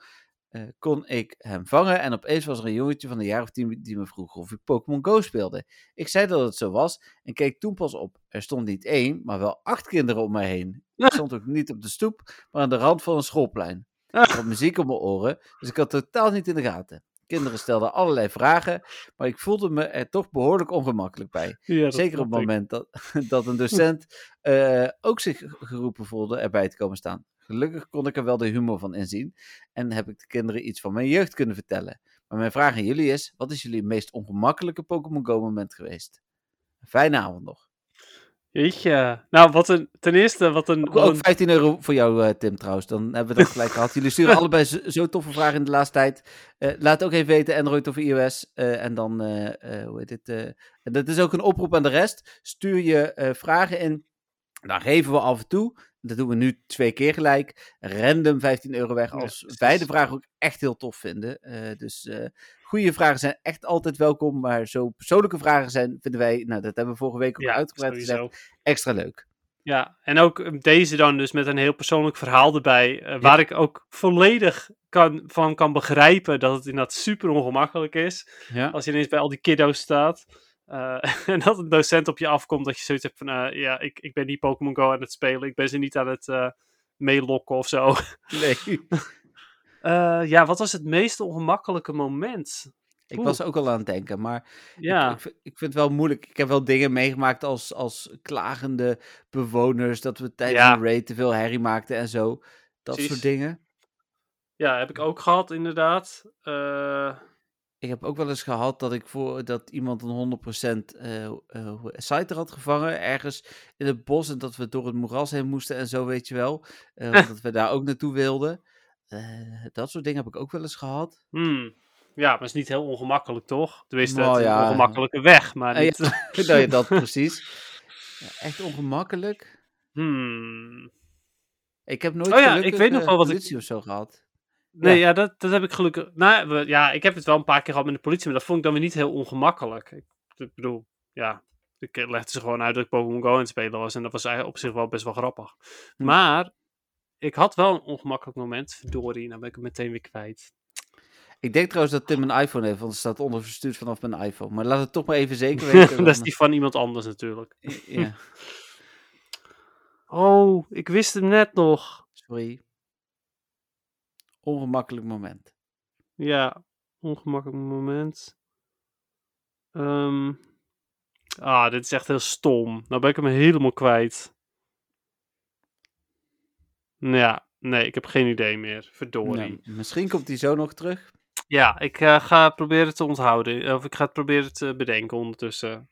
eh, kon ik hem vangen en opeens was er een jongetje van een jaar of tien die me vroeg of ik Pokémon Go speelde. Ik zei dat het zo was en keek toen pas op. Er stond niet één, maar wel acht kinderen om mij heen. Ik stond ook niet op de stoep, maar aan de rand van een schoolplein. Ik had muziek op mijn oren, dus ik had totaal niet in de gaten. Kinderen stelden allerlei vragen, maar ik voelde me er toch behoorlijk ongemakkelijk bij. Ja, Zeker op het moment dat, dat een docent eh, ook zich geroepen voelde erbij te komen staan. Gelukkig kon ik er wel de humor van inzien en heb ik de kinderen iets van mijn jeugd kunnen vertellen. Maar mijn vraag aan jullie is, wat is jullie meest ongemakkelijke Pokémon Go moment geweest? Een fijne avond nog. Jeetje. Nou, wat een, ten eerste, wat een... Ook, ook een- 15 euro voor jou, eh, Tim, trouwens. Dan hebben we dat gelijk gehad. Jullie sturen allebei zo, zo toffe vragen in de laatste tijd. Eh, laat ook even weten, Android of iOS. eh, en dan, eh, eh, hoe heet het? eh, dat is ook een oproep aan de rest. Stuur je eh, vragen in. Dan geven we af en toe. Dat doen we nu twee keer gelijk. Random 15 euro weg. Ja, Als precies. wij de vragen ook echt heel tof vinden. Eh, dus eh goede vragen zijn echt altijd welkom. Maar zo persoonlijke vragen zijn, vinden wij, nou dat hebben we vorige week ook ja, uitgebreid gezegd, extra leuk. Ja, en ook eh, deze dan dus met een heel persoonlijk verhaal erbij. eh, waar ik ook volledig kan, van kan begrijpen dat het inderdaad super ongemakkelijk is. Ja. Als je ineens bij al die kiddo's staat. Eh, en dat een docent op je afkomt. Dat je zoiets hebt van, eh, ja, ik, ik ben niet Pokémon Go aan het spelen. Ik ben ze niet aan het eh meelokken of zo. Nee. Ja, wat was het meest ongemakkelijke moment? Ik Oeh. was ook al aan het denken, maar Ja, ik, ik, vind- ik vind het wel moeilijk. Ik heb wel dingen meegemaakt als, als klagende bewoners, dat we tijdens Ja. een raid te veel herrie maakten en zo. Dat Precies. soort dingen. ja, heb ik ook gehad inderdaad. Eh, Ik heb ook wel eens gehad dat ik voor dat iemand een 100% eh eh, site had gevangen, ergens in het bos, en dat we door het moeras heen moesten en zo, weet je wel. Eh, dat we daar ook naartoe wilden. Eh, dat soort dingen heb ik ook wel eens gehad. hmm. Ja, maar het is niet heel ongemakkelijk, toch? Tenminste, Nou ja. een ongemakkelijke weg, maar niet... nou ja, dat precies. Ja, echt ongemakkelijk. Hmm. Ik heb nooit Oh ja, ik weet nog eh, wel wat ik- of zo gehad. Nee, Ja. ja, dat, dat heb ik gelukkig... Nou, we- ja, ik heb het wel een paar keer gehad met de politie, maar dat vond ik dan weer niet heel ongemakkelijk. Ik, ik bedoel, ja, ik legde ze gewoon uit dat ik Pokémon Go aan het spelen was en dat was eigenlijk op zich wel best wel grappig. Hm. Maar, ik had wel een ongemakkelijk moment, verdorie, nou ben ik het meteen weer kwijt. Ik denk trouwens dat Tim een iPhone heeft, want het staat onder verstuurd vanaf mijn iPhone. Maar laat het toch maar even zeker weten. dat is die van iemand anders natuurlijk. Ja, Oh, ik wist hem net nog. sorry. Ongemakkelijk moment. Ja, ongemakkelijk moment. Ehm, ah, dit is echt heel stom. Nou ben ik hem helemaal kwijt. Ja, nee, ik heb geen idee meer. Verdorie. Nou, misschien komt hij zo nog terug. Ja, ik eh, ga proberen te onthouden. Of ik ga het proberen te bedenken ondertussen.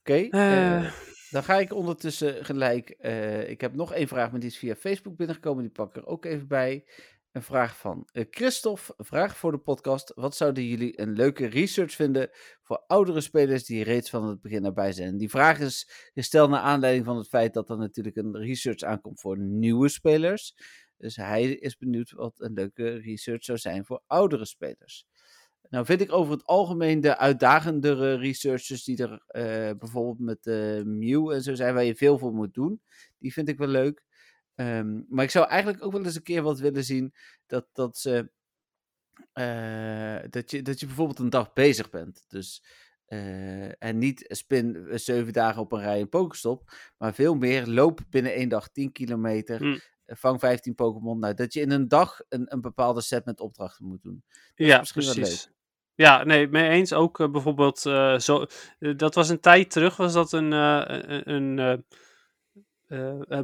Oké, Eh. eh, dan ga ik ondertussen gelijk. eh, ik heb nog één vraag, maar die is via Facebook binnengekomen. Die pak ik er ook even bij. Een vraag van eh, Christophe. Vraag voor de podcast. Wat zouden jullie een leuke research vinden voor oudere spelers die reeds van het begin erbij zijn? Die vraag is gesteld naar aanleiding van het feit dat er natuurlijk een research aankomt voor nieuwe spelers. Dus hij is benieuwd wat een leuke research zou zijn voor oudere spelers. Nou vind ik over het algemeen de uitdagendere researchers die er eh, bijvoorbeeld met eh Mew en zo zijn, waar je veel voor moet doen. Die vind ik wel leuk. Ehm, maar ik zou eigenlijk ook wel eens een keer wat willen zien dat, dat ze. eh, dat, je, dat je bijvoorbeeld een dag bezig bent. Dus. en niet spin zeven dagen op een rij een Pokestop. Maar veel meer loop binnen één dag 10 kilometer. Hm. eh, Vang 15 Pokémon. Nou, dat je in een dag een, een bepaalde set met opdrachten moet doen. is Ja, precies. Ja, nee, mee eens ook eh, bijvoorbeeld eh, zo. eh, dat was een tijd terug, was dat een, een,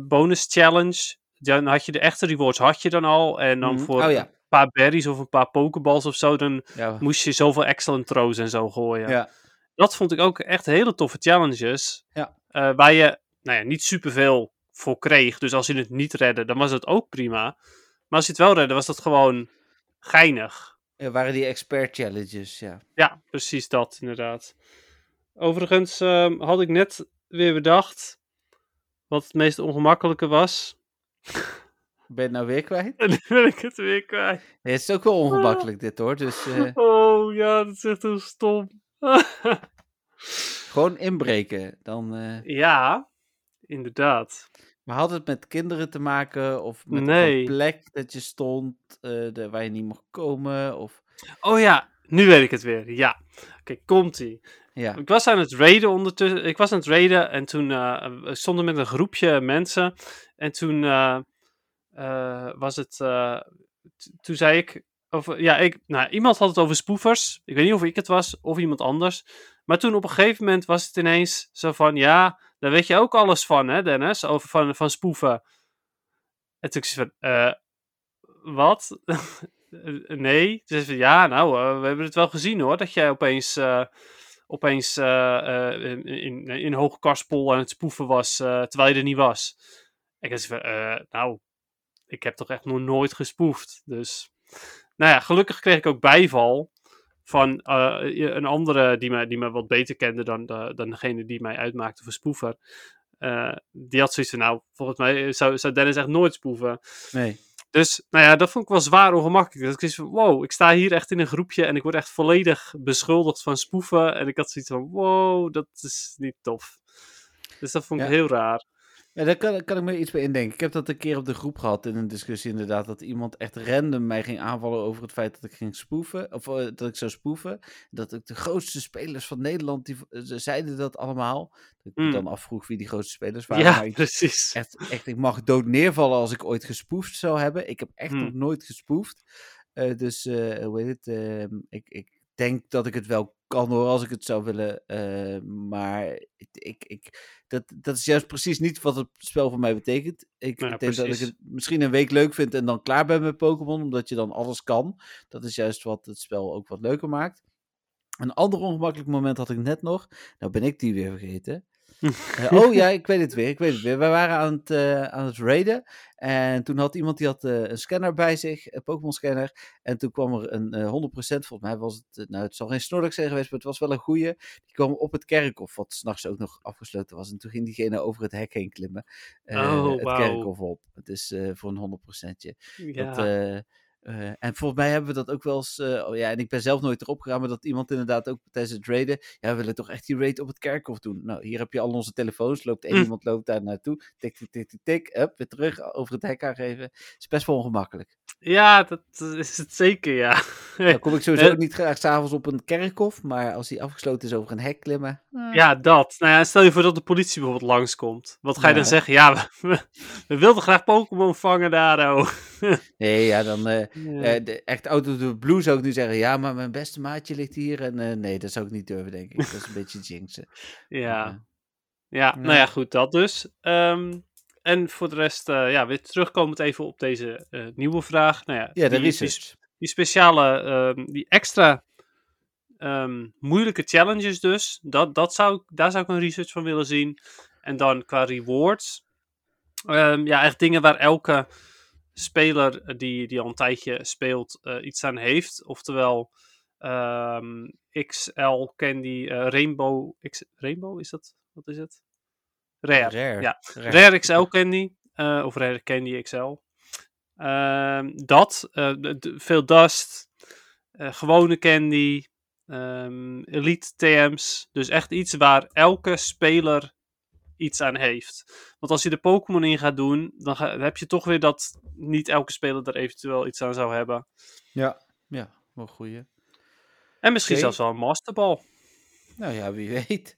bonus challenge. Dan had je de echte rewards, had je dan al. En dan Mhm. voor Oh ja. een paar berries of een paar pokeballs of zo, dan Ja, moest je zoveel excellent throws en zo gooien. ja. Dat vond ik ook echt hele toffe challenges. Ja. waar je nou ja, niet superveel voor kreeg. Dus als je het niet redde, dan was het ook prima. Maar als je het wel redde, was dat gewoon geinig. Ja, waren die expert challenges, ja. Ja, precies dat, inderdaad. Overigens ehm, had ik net weer bedacht wat het meest ongemakkelijke was. Ben je het nou weer kwijt? Ben ik het weer kwijt. Nee, het is ook wel ongemakkelijk dit hoor, dus eh, Oh ja, dat is echt heel stom. gewoon inbreken. Dan, eh, ja, inderdaad. Maar had het met kinderen te maken of met Nee. een plek dat je stond eh, de, waar je niet mocht komen? Of, Oh ja, nu weet ik het weer. Ja. Oké, komt-ie. ja. Ik was aan het raiden ondertussen. Ik was aan het raiden en toen we stonden met een groepje mensen. En toen eh, was het. toen zei ik. Of, ja, ik, nou, iemand had het over spoefers. Ik weet niet of ik het was of iemand anders. Maar toen op een gegeven moment was het ineens zo van, ja, daar weet je ook alles van, hè, Dennis? Over van, van spoeven. En toen zei van, eh, wat? nee. Dus van, ja, nou, eh, we hebben het wel gezien hoor, dat jij opeens, eh, opeens in, in, in aan het spoeven was, terwijl je er niet was. En ik zei van, nou, ik heb toch echt nog nooit gespoefd. Dus, nou ja, gelukkig kreeg ik ook bijval van eh, een andere die mij, die mij wat beter kende dan, de, dan degene die mij uitmaakte voor spoever. Eh, die had zoiets van, nou, volgens mij zou, zou Dennis echt nooit spoeven. Nee. Dus, nou ja, dat vond ik wel zwaar ongemakkelijk. Dat ik zoiets van, wow, ik sta hier echt in een groepje en ik word echt volledig beschuldigd van spoeven. En ik had zoiets van, wow, dat is niet tof. Dus dat vond ik Ja. heel raar. Ja, daar kan, kan ik me iets bij indenken. Ik heb dat een keer op de groep gehad in een discussie inderdaad. Dat iemand echt random mij ging aanvallen over het feit dat ik ging spoeven. Of eh, dat ik zou spoeven. Dat ik de grootste spelers van Nederland, die eh, ze zeiden dat allemaal. Dat ik Mm. dan afvroeg wie die grootste spelers waren. Ja, ik, precies. echt, echt, ik mag dood neervallen als ik ooit gespoefd zou hebben. Ik heb echt Hmm. nog nooit gespoefd. Eh, dus, eh, hoe heet het? ehm, ik, ik denk dat ik het wel kan hoor, als ik het zou willen. eh, maar ik, ik, ik, dat, dat is juist precies niet wat het spel voor mij betekent. Ik Ja, denk dat ik het misschien een week leuk vind en dan klaar ben met Pokémon, omdat je dan alles kan. Dat is juist wat het spel ook wat leuker maakt. Een ander ongemakkelijk moment had ik net nog. Nou ben ik die weer vergeten. Eh, oh ja, ik weet het weer. Ik weet het weer. Wij waren aan het, eh, aan het raiden. En toen had iemand die had eh, een scanner bij zich, een Pokémon scanner. En toen kwam er een eh 100%, volgens mij was het, nou het zal geen Snorlax zijn geweest, maar het was wel een goeie. Die kwam op het kerkhof, wat s'nachts ook nog afgesloten was. En toen ging diegene over het hek heen klimmen. Oh, het kerkhof op. Het is voor een 100%. Ja. Dat, eh, en volgens mij hebben we dat ook wel eens. eh, oh ja, en ik ben zelf nooit erop gegaan, maar dat iemand inderdaad ook tijdens het raiden. Ja, we willen toch echt die raid op het kerkhof doen. Nou, hier heb je al onze telefoons. Loopt één Hm. iemand loopt daar naartoe. Tik, tik, tik, tik, tik. Up, weer terug over het hek aangeven. Is best wel ongemakkelijk. ja, dat is het zeker, ja. Dan kom ik sowieso Eh. niet graag s'avonds op een kerkhof. Maar als die afgesloten is over een hek klimmen. Ja, dat. Nou ja, stel je voor dat de politie bijvoorbeeld langskomt. Wat ga je Ja. dan zeggen? Ja, we, we, we wilden graag Pokémon vangen daar, oh. Nee, ja, dan. Ja. eh, de, echt out of the blue zou ik nu zeggen. Ja, maar mijn beste maatje ligt hier. En eh, nee, dat zou ik niet durven, denk ik. Dat is een beetje jinxen. ja. Ja, nou Ja. goed, dat dus. Ehm, en voor de rest, eh, ja, weer terugkomend even op deze nieuwe vraag. Nou ja, ja, de die, research. die speciale, ehm, die extra ehm, moeilijke challenges dus, dat, dat zou, daar zou ik een research van willen zien. En dan qua rewards, ja, echt dingen waar elke speler die, die al een tijdje speelt eh, iets aan heeft. Oftewel ehm, XL Candy, eh, Rainbow, X, Rainbow is dat? Wat is het? Rare. Rare. Ja, Rare. Rare XL Candy. eh, of Rare Candy XL. Ehm, dat. eh, veel Dust. eh, gewone Candy. ehm, Elite TM's. Dus echt iets waar elke speler iets aan heeft. Want als je de Pokémon in gaat doen, dan, ga- dan heb je toch weer dat niet elke speler er eventueel iets aan zou hebben. Ja, ja, wel goeie. En misschien zelfs wel een Masterball. Nou ja, wie weet.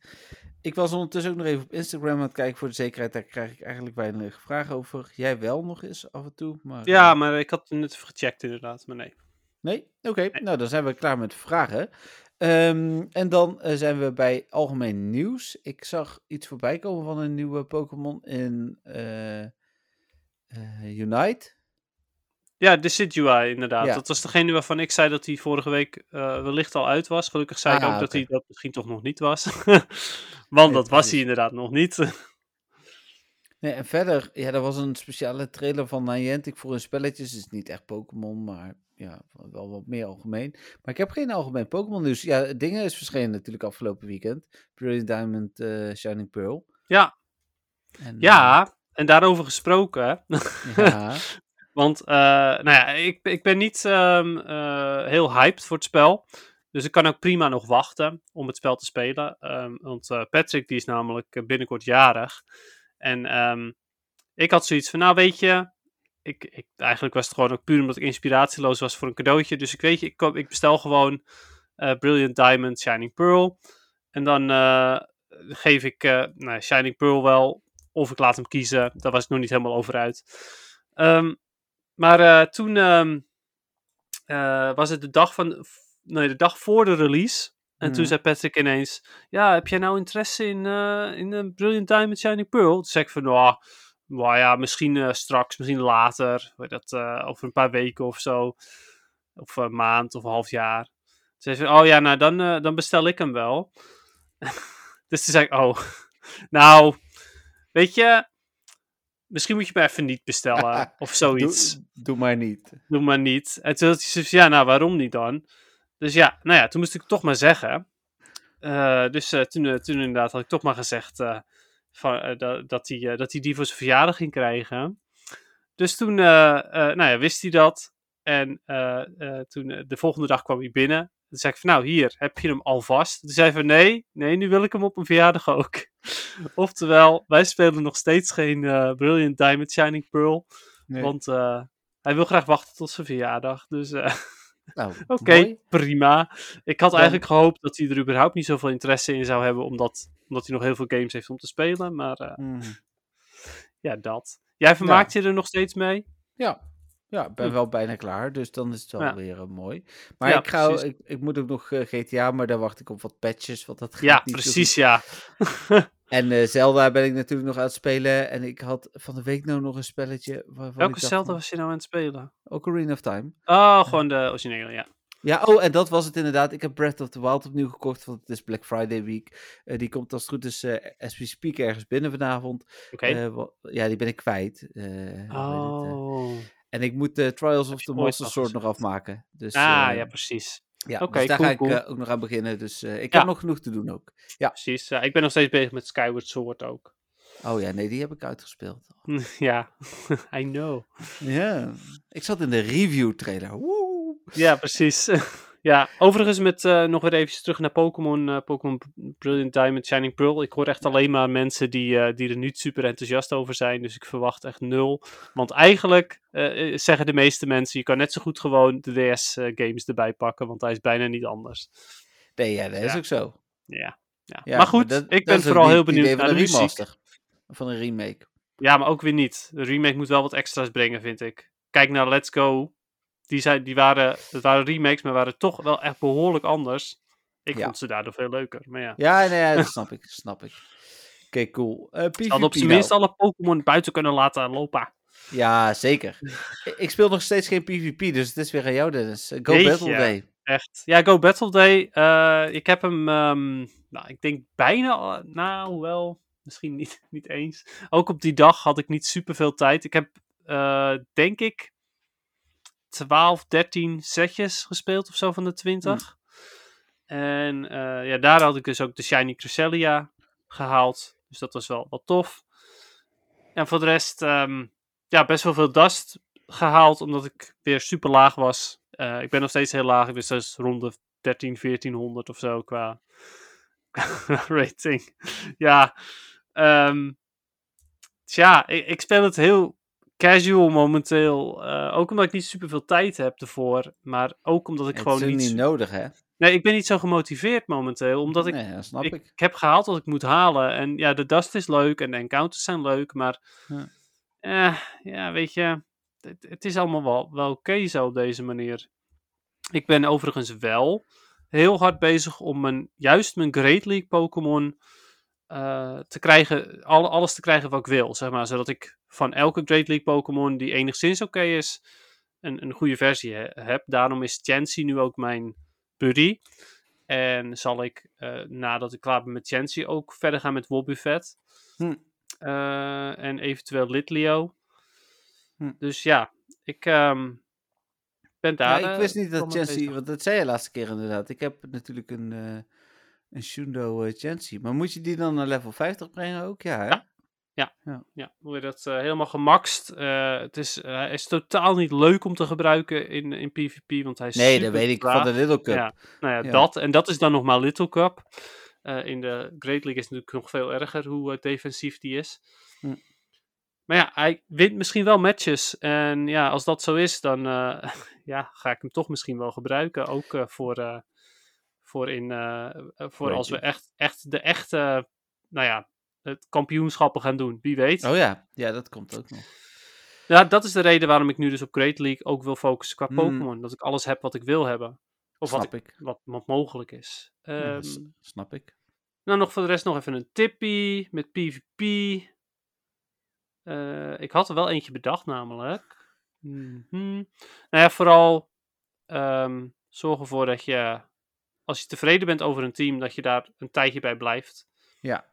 Ik was ondertussen ook nog even op Instagram aan het kijken voor de zekerheid. Daar krijg ik eigenlijk weinig vragen over. Jij wel nog eens af en toe. Maar, Ja, eh, maar ik had het net even gecheckt inderdaad, maar nee. Nee? Oké, nou dan zijn we klaar met vragen. Ehm, en dan eh, zijn we bij algemeen nieuws. Ik zag iets voorbij komen van een nieuwe Pokémon in eh, eh, Unite. Ja, de Sidui inderdaad. Ja. Dat was degene waarvan ik zei dat hij vorige week wellicht al uit was. Gelukkig zei ik Ah, ook dat hij dat misschien toch nog niet was. Want Nee, dat was hij inderdaad nog niet. Nee, en verder, ja, er was een speciale trailer van Niantic voor hun spelletjes. Het is niet echt Pokémon, maar ja, wel wat meer algemeen. Maar ik heb geen algemeen Pokémon nieuws. Ja, dingen is verschenen natuurlijk afgelopen weekend. Brilliant Diamond, eh, Shining Pearl. ja, En, ja, en daarover gesproken. eh, ja, Want, eh, nou ja, ik, ik ben niet ehm, eh, heel hyped voor het spel. Dus ik kan ook prima nog wachten om het spel te spelen. Ehm, want eh, Patrick die is namelijk eh, binnenkort jarig. En ehm, ik had zoiets van, nou weet je, ik, ik, eigenlijk was het gewoon ook puur omdat ik inspiratieloos was voor een cadeautje. Dus ik weet je, ik, koop- ik bestel gewoon eh, Brilliant Diamond, Shining Pearl. En dan eh, geef ik eh, nou, Shining Pearl wel, of ik laat hem kiezen. Daar was ik nog niet helemaal over uit. Ehm, maar toen, ehm, eh, was het de dag van, nee, de dag voor de release. En toen Mhm. zei Patrick ineens, ja, heb jij nou interesse in, in een Brilliant Diamond Shining Pearl? Toen zei ik van, nou, nou ja, misschien eh, straks, misschien later, weet dat, eh, over een paar weken of zo. Of een maand of een half jaar. Toen zei ze, oh ja, nou dan, eh, dan bestel ik hem wel. dus toen zei ik, oh, nou, weet je, misschien moet je me even niet bestellen of zoiets. Doe, doe maar niet. Doe maar niet. En toen had hij zoiets van, ja, nou, waarom niet dan? Dus ja, nou ja, toen moest ik het toch maar zeggen. Dus toen, toen inderdaad had ik toch maar gezegd van, eh, dat, dat, hij, eh, dat hij die voor zijn verjaardag ging krijgen. Dus toen eh, nou ja, wist hij dat. En toen, de volgende dag kwam hij binnen. Toen zei ik van, nou hier, heb je hem alvast? Toen zei hij van, nee, nee, nu wil ik hem op een verjaardag ook. Oftewel, wij spelen nog steeds geen Brilliant Diamond Shining Pearl. Nee. Want hij wil graag wachten tot zijn verjaardag. Dus Nou, oké, prima. Ik had Dan- eigenlijk gehoopt dat hij er überhaupt niet zoveel interesse in zou hebben. Omdat, omdat hij nog heel veel games heeft om te spelen. Maar eh, Mhm. ja, dat. Jij vermaakt je er nog steeds mee? Ja. Ja, ik ben Hm. wel bijna klaar, dus dan is het wel Ja. weer eh, mooi. Maar Ja, ik, ga, ik, ik moet ook nog eh, GTA, maar daar wacht ik op wat patches, want dat gaat Ja, niet precies, ja. En eh, Zelda ben ik natuurlijk nog aan het spelen. En ik had van de week nou nog een spelletje. Welke Zelda van, was je nou aan het spelen? Ocarina of Time. Oh, gewoon de originele, ja. Ja, oh, en dat was het inderdaad. Ik heb Breath of the Wild opnieuw gekocht, want het is Black Friday week. Eh, die komt als het goed is, eh as we speak, ergens binnen vanavond. Oké. Ja, die ben ik kwijt. Oh. En ik moet de Trials of the nog Sword nog afmaken. Dus, ah, ja, precies. Ja, dus daar cool, ga ik cool. eh, ook nog aan beginnen. Dus eh, ik Ja. heb nog genoeg te doen ook. Precies. Ja, ik ben nog steeds bezig met Skyward Sword ook. Oh ja, nee, die heb ik uitgespeeld. ja, I know. Ja, ik zat in de review trailer. Woe! Ja, precies. ja, overigens met eh, nog weer even terug naar Pokémon, eh, Pokémon Brilliant Diamond Shining Pearl. Ik hoor echt alleen maar mensen die, eh, die er niet super enthousiast over zijn, dus ik verwacht echt nul. Want eigenlijk zeggen de meeste mensen, je kan net zo goed gewoon de DS-games erbij pakken, want hij is bijna niet anders. Nee, ja, dat is Ja. ook zo. Ja, ja. Ja, maar goed, dat- ik ben vooral heel benieuwd naar de remaster. Van een remake. Ja, maar ook weer niet. De remake moet wel wat extra's brengen, vind ik. Kijk naar Let's Go. Die, zijn, die waren, het waren remakes, maar waren toch wel echt behoorlijk anders. Ik Ja. vond ze daardoor veel leuker. Maar ja. Ja, nee, dat snap ik. Snap ik. Oké, cool. Eh PvP Ze hadden op zijn nou. minst alle Pokémon buiten kunnen laten lopen. Ja, zeker. Ik- speel nog steeds geen PvP, dus het is weer aan jou, Dennis. Eh, Go Jeetje. Battle Day. Echt. Ja, Go Battle Day. eh, ik heb hem, ehm, nou, ik denk bijna, al- nou wel, misschien niet, niet eens. Ook op die dag had ik niet super veel tijd. Ik heb, eh, denk ik, 12, 13 setjes gespeeld of zo van de 20. En eh, ja, daar had ik dus ook de Shiny Cresselia gehaald. Dus dat was wel wat tof. En voor de rest, ehm, ja, best wel veel dust gehaald, omdat ik weer super laag was. Eh, ik ben nog steeds heel laag, dus dat is rond de 13, 1400 of zo qua rating. ja, ehm, tja, ik, ik speel het heel casual momenteel. eh, ook omdat ik niet super veel tijd heb ervoor, maar ook omdat ik Het gewoon niet... niet nodig, hè? Nee, ik ben niet zo gemotiveerd momenteel, omdat ik nee, snap ik, ik. heb gehaald wat ik moet halen. En ja, de dust is leuk en de encounters zijn leuk, maar Ja. eh, ja, weet je, het, het is allemaal wel, wel oké zo op deze manier. Ik ben overigens wel heel hard bezig om mijn, juist mijn Great League Pokémon eh, te krijgen, al, alles te krijgen wat ik wil, zeg maar. Zodat ik van elke Great League Pokémon die enigszins oké is, een, een goede versie he- heb. Daarom is Chansey nu ook mijn buddy. En zal ik, eh, nadat ik klaar ben met Chansey, ook verder gaan met Wobbuffet. Hm. Eh, en eventueel Litleo. Hm. Dus ja, ik ehm, ben daar. Ja, ik wist niet dat Chansey, want dat zei je laatste keer inderdaad. Ik heb natuurlijk een, eh een Shundo eh Chansey. Maar moet je die dan naar level 50 brengen ook? Ja, hè? Ja. Ja, hoe je dat eh, helemaal gemaxt. Eh, het is, eh, hij is totaal niet leuk om te gebruiken in, in PvP, want hij is Nee, dat weet ik van de Little Cup. Ja, nou ja, Ja. dat. En dat is dan nog maar Little Cup. Eh, in de Great League is het natuurlijk nog veel erger hoe eh, defensief die is. Hm. Maar ja, hij wint misschien wel matches. En ja, als dat zo is, dan eh, ja, ga ik hem toch misschien wel gebruiken. Ook eh, voor, eh, voor, in, eh, eh, voor als we echt, echt de echte, nou ja, het kampioenschappen gaan doen. Wie weet. Oh ja, ja, dat komt ook nog. Ja, dat is de reden waarom ik nu dus op Great League ook wil focussen qua Hmm. Pokémon. Dat ik alles heb wat ik wil hebben. Of wat, snap ik, ik. wat, wat mogelijk is. Ja, Ehm, snap ik. nou, nog voor de rest nog even een tippie met PvP. Eh, ik had er wel eentje bedacht namelijk. Mhm. Nou ja, vooral ehm, zorg ervoor dat je, als je tevreden bent over een team, dat je daar een tijdje bij blijft. Ja.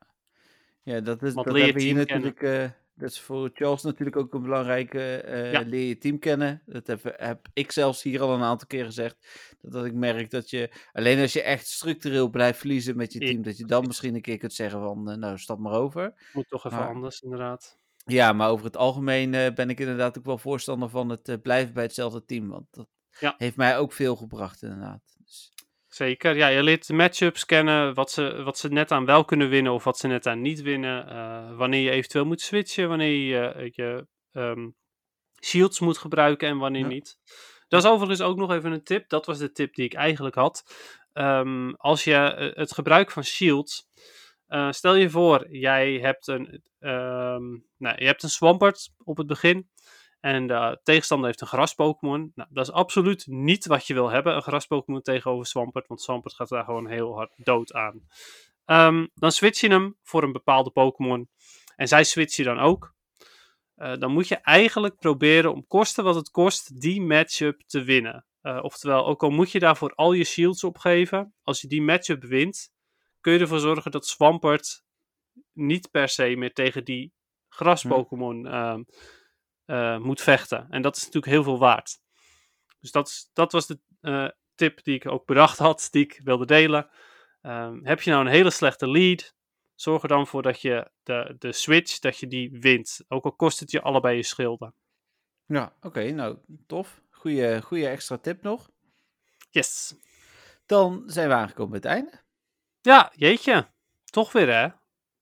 Ja, dat, is, dat leer je natuurlijk... eh, dat is voor Charles natuurlijk ook een belangrijke... Ja. Leer je team kennen. Dat heb, heb ik zelfs hier al een aantal keer gezegd. Dat, dat ik merk dat je... Alleen als je echt structureel blijft verliezen met je Ja, team... dat je dan misschien een keer kunt zeggen van... eh, nou, stap maar over. Moet toch even Maar- anders, inderdaad. Ja, maar over het algemeen ben ik inderdaad ook wel voorstander van het blijven bij hetzelfde team. Want dat Ja. heeft mij ook veel gebracht, inderdaad. Zeker. Ja, je leert de matchups kennen, wat ze, wat ze net aan wel kunnen winnen of wat ze net aan niet winnen. eh, wanneer je eventueel moet switchen, wanneer je eh, je ehm, shields moet gebruiken en wanneer Ja. niet. Dat is overigens ook nog even een tip. Dat was de tip die ik eigenlijk had. Ehm, als je eh, het gebruik van shields. stel je voor, jij hebt een, ehm, nou, je hebt een Swampert op het begin. En de tegenstander heeft een gras-Pokémon. Nou, dat is absoluut niet wat je wil hebben, een gras-Pokémon tegenover Swampert. Want Swampert gaat daar gewoon heel hard dood aan. Ehm, dan switch je hem voor een bepaalde Pokémon. En zij switch je dan ook. Eh, dan moet je eigenlijk proberen om kosten wat het kost die matchup te winnen. Eh, oftewel, ook al moet je daarvoor al je shields opgeven, als je die matchup wint, kun je ervoor zorgen dat Swampert niet per se meer tegen die gras-Pokémon ehm, eh, moet vechten. En dat is natuurlijk heel veel waard. Dus dat, is, dat was de eh, tip die ik ook bedacht had, die ik wilde delen. Ehm, heb je nou een hele slechte lead, zorg er dan voor dat je de, de switch, dat je die wint. Ook al kost het je allebei je schilden. ja, oké, nou, tof. Goeie, goeie extra tip nog. Yes. Dan zijn we aangekomen bij het einde. Ja, jeetje. Toch weer hè?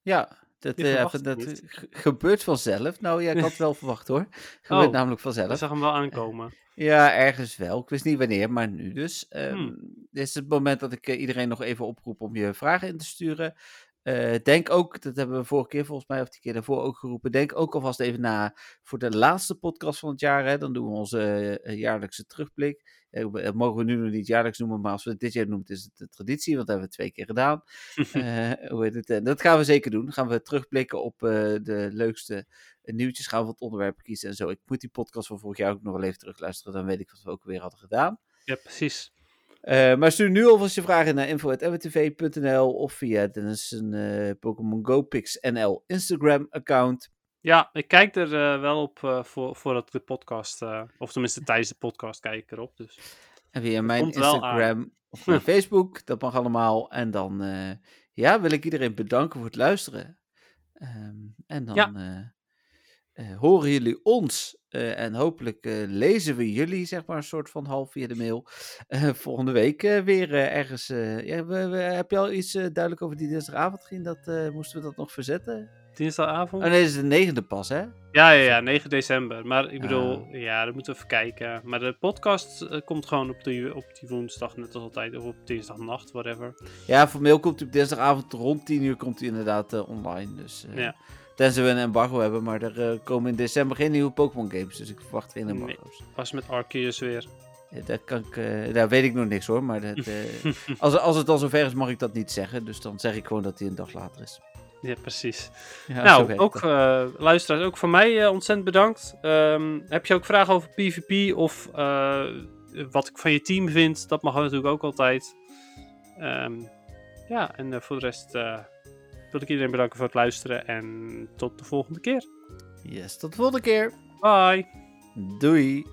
Ja, dat, eh, dat ge- gebeurt vanzelf. Nou ja, ik had het wel verwacht hoor. Gebeurt Oh, namelijk Ik vanzelf. zag hem wel aankomen. Ja, ergens wel. Ik wist niet wanneer, maar nu dus. Ehm, Hmm. Dit is het moment dat ik eh, iedereen nog even oproep om je vragen in te sturen. Eh, denk ook, dat hebben we vorige keer volgens mij, of die keer daarvoor ook geroepen. Denk ook alvast even na voor de laatste podcast van het jaar. Hè, dan doen we onze eh, jaarlijkse terugblik. Dat mogen we nu nog niet jaarlijks noemen, maar als we het dit jaar noemen, is het de traditie, want dat hebben we twee keer gedaan. Hoe heet het? dat gaan we zeker doen. Dan gaan we terugblikken op de leukste nieuwtjes. Gaan we wat onderwerpen kiezen en zo. Ik moet die podcast van vorig jaar ook nog wel even terugluisteren. Dan weet ik wat we ook weer hadden gedaan. Ja, precies. Eh, maar stuur nu alvast je vragen naar info.mwtv.nl of via Dennis eh, Pokémon Go Pix NL Instagram account. Ja, ik kijk er eh, wel op voor, voordat de podcast, of tenminste tijdens de podcast kijk ik erop. Dus. En via mijn Instagram of mijn Facebook. Dat mag allemaal. En dan ja, wil ik iedereen bedanken voor het luisteren. Ehm, en dan Ja. Eh, horen jullie ons. eh, en hopelijk eh, lezen we jullie, zeg maar, een soort van half via de mail. volgende week weer ergens. ja, we, we- heb je al iets duidelijk over die dinsdagavond? Ging dat, moesten we dat nog verzetten? Dinsdagavond? Oh nee, dat is de negende pas, hè? Ja, ja, ja, 9 december. Maar ik bedoel, Ah. ja, dat moeten we even kijken. Maar de podcast komt gewoon op die, op die woensdag, net als altijd. Of op dinsdagnacht, whatever. Ja, formeel komt hij op dinsdagavond rond 10 uur komt hij inderdaad online. Dus, Ja. Tenzij we een embargo hebben, maar er eh, komen in december geen nieuwe Pokémon games. Dus ik verwacht geen Nee. embargo's. Pas met Arceus weer. Ja, daar, kan ik, eh, daar weet ik nog niks hoor. Maar dat, eh, als, als het dan zover is, mag ik dat niet zeggen. Dus dan zeg ik gewoon dat hij een dag later is. Ja, precies. Ja, nou, ook eh, luisteraars, ook van mij ontzettend bedankt. Ehm, heb je ook vragen over PvP of wat ik van je team vind? Dat mag natuurlijk ook altijd. Ehm, ja, en voor de rest wil ik iedereen bedanken voor het luisteren. En tot de volgende keer. Yes, tot de volgende keer. Bye! Doei.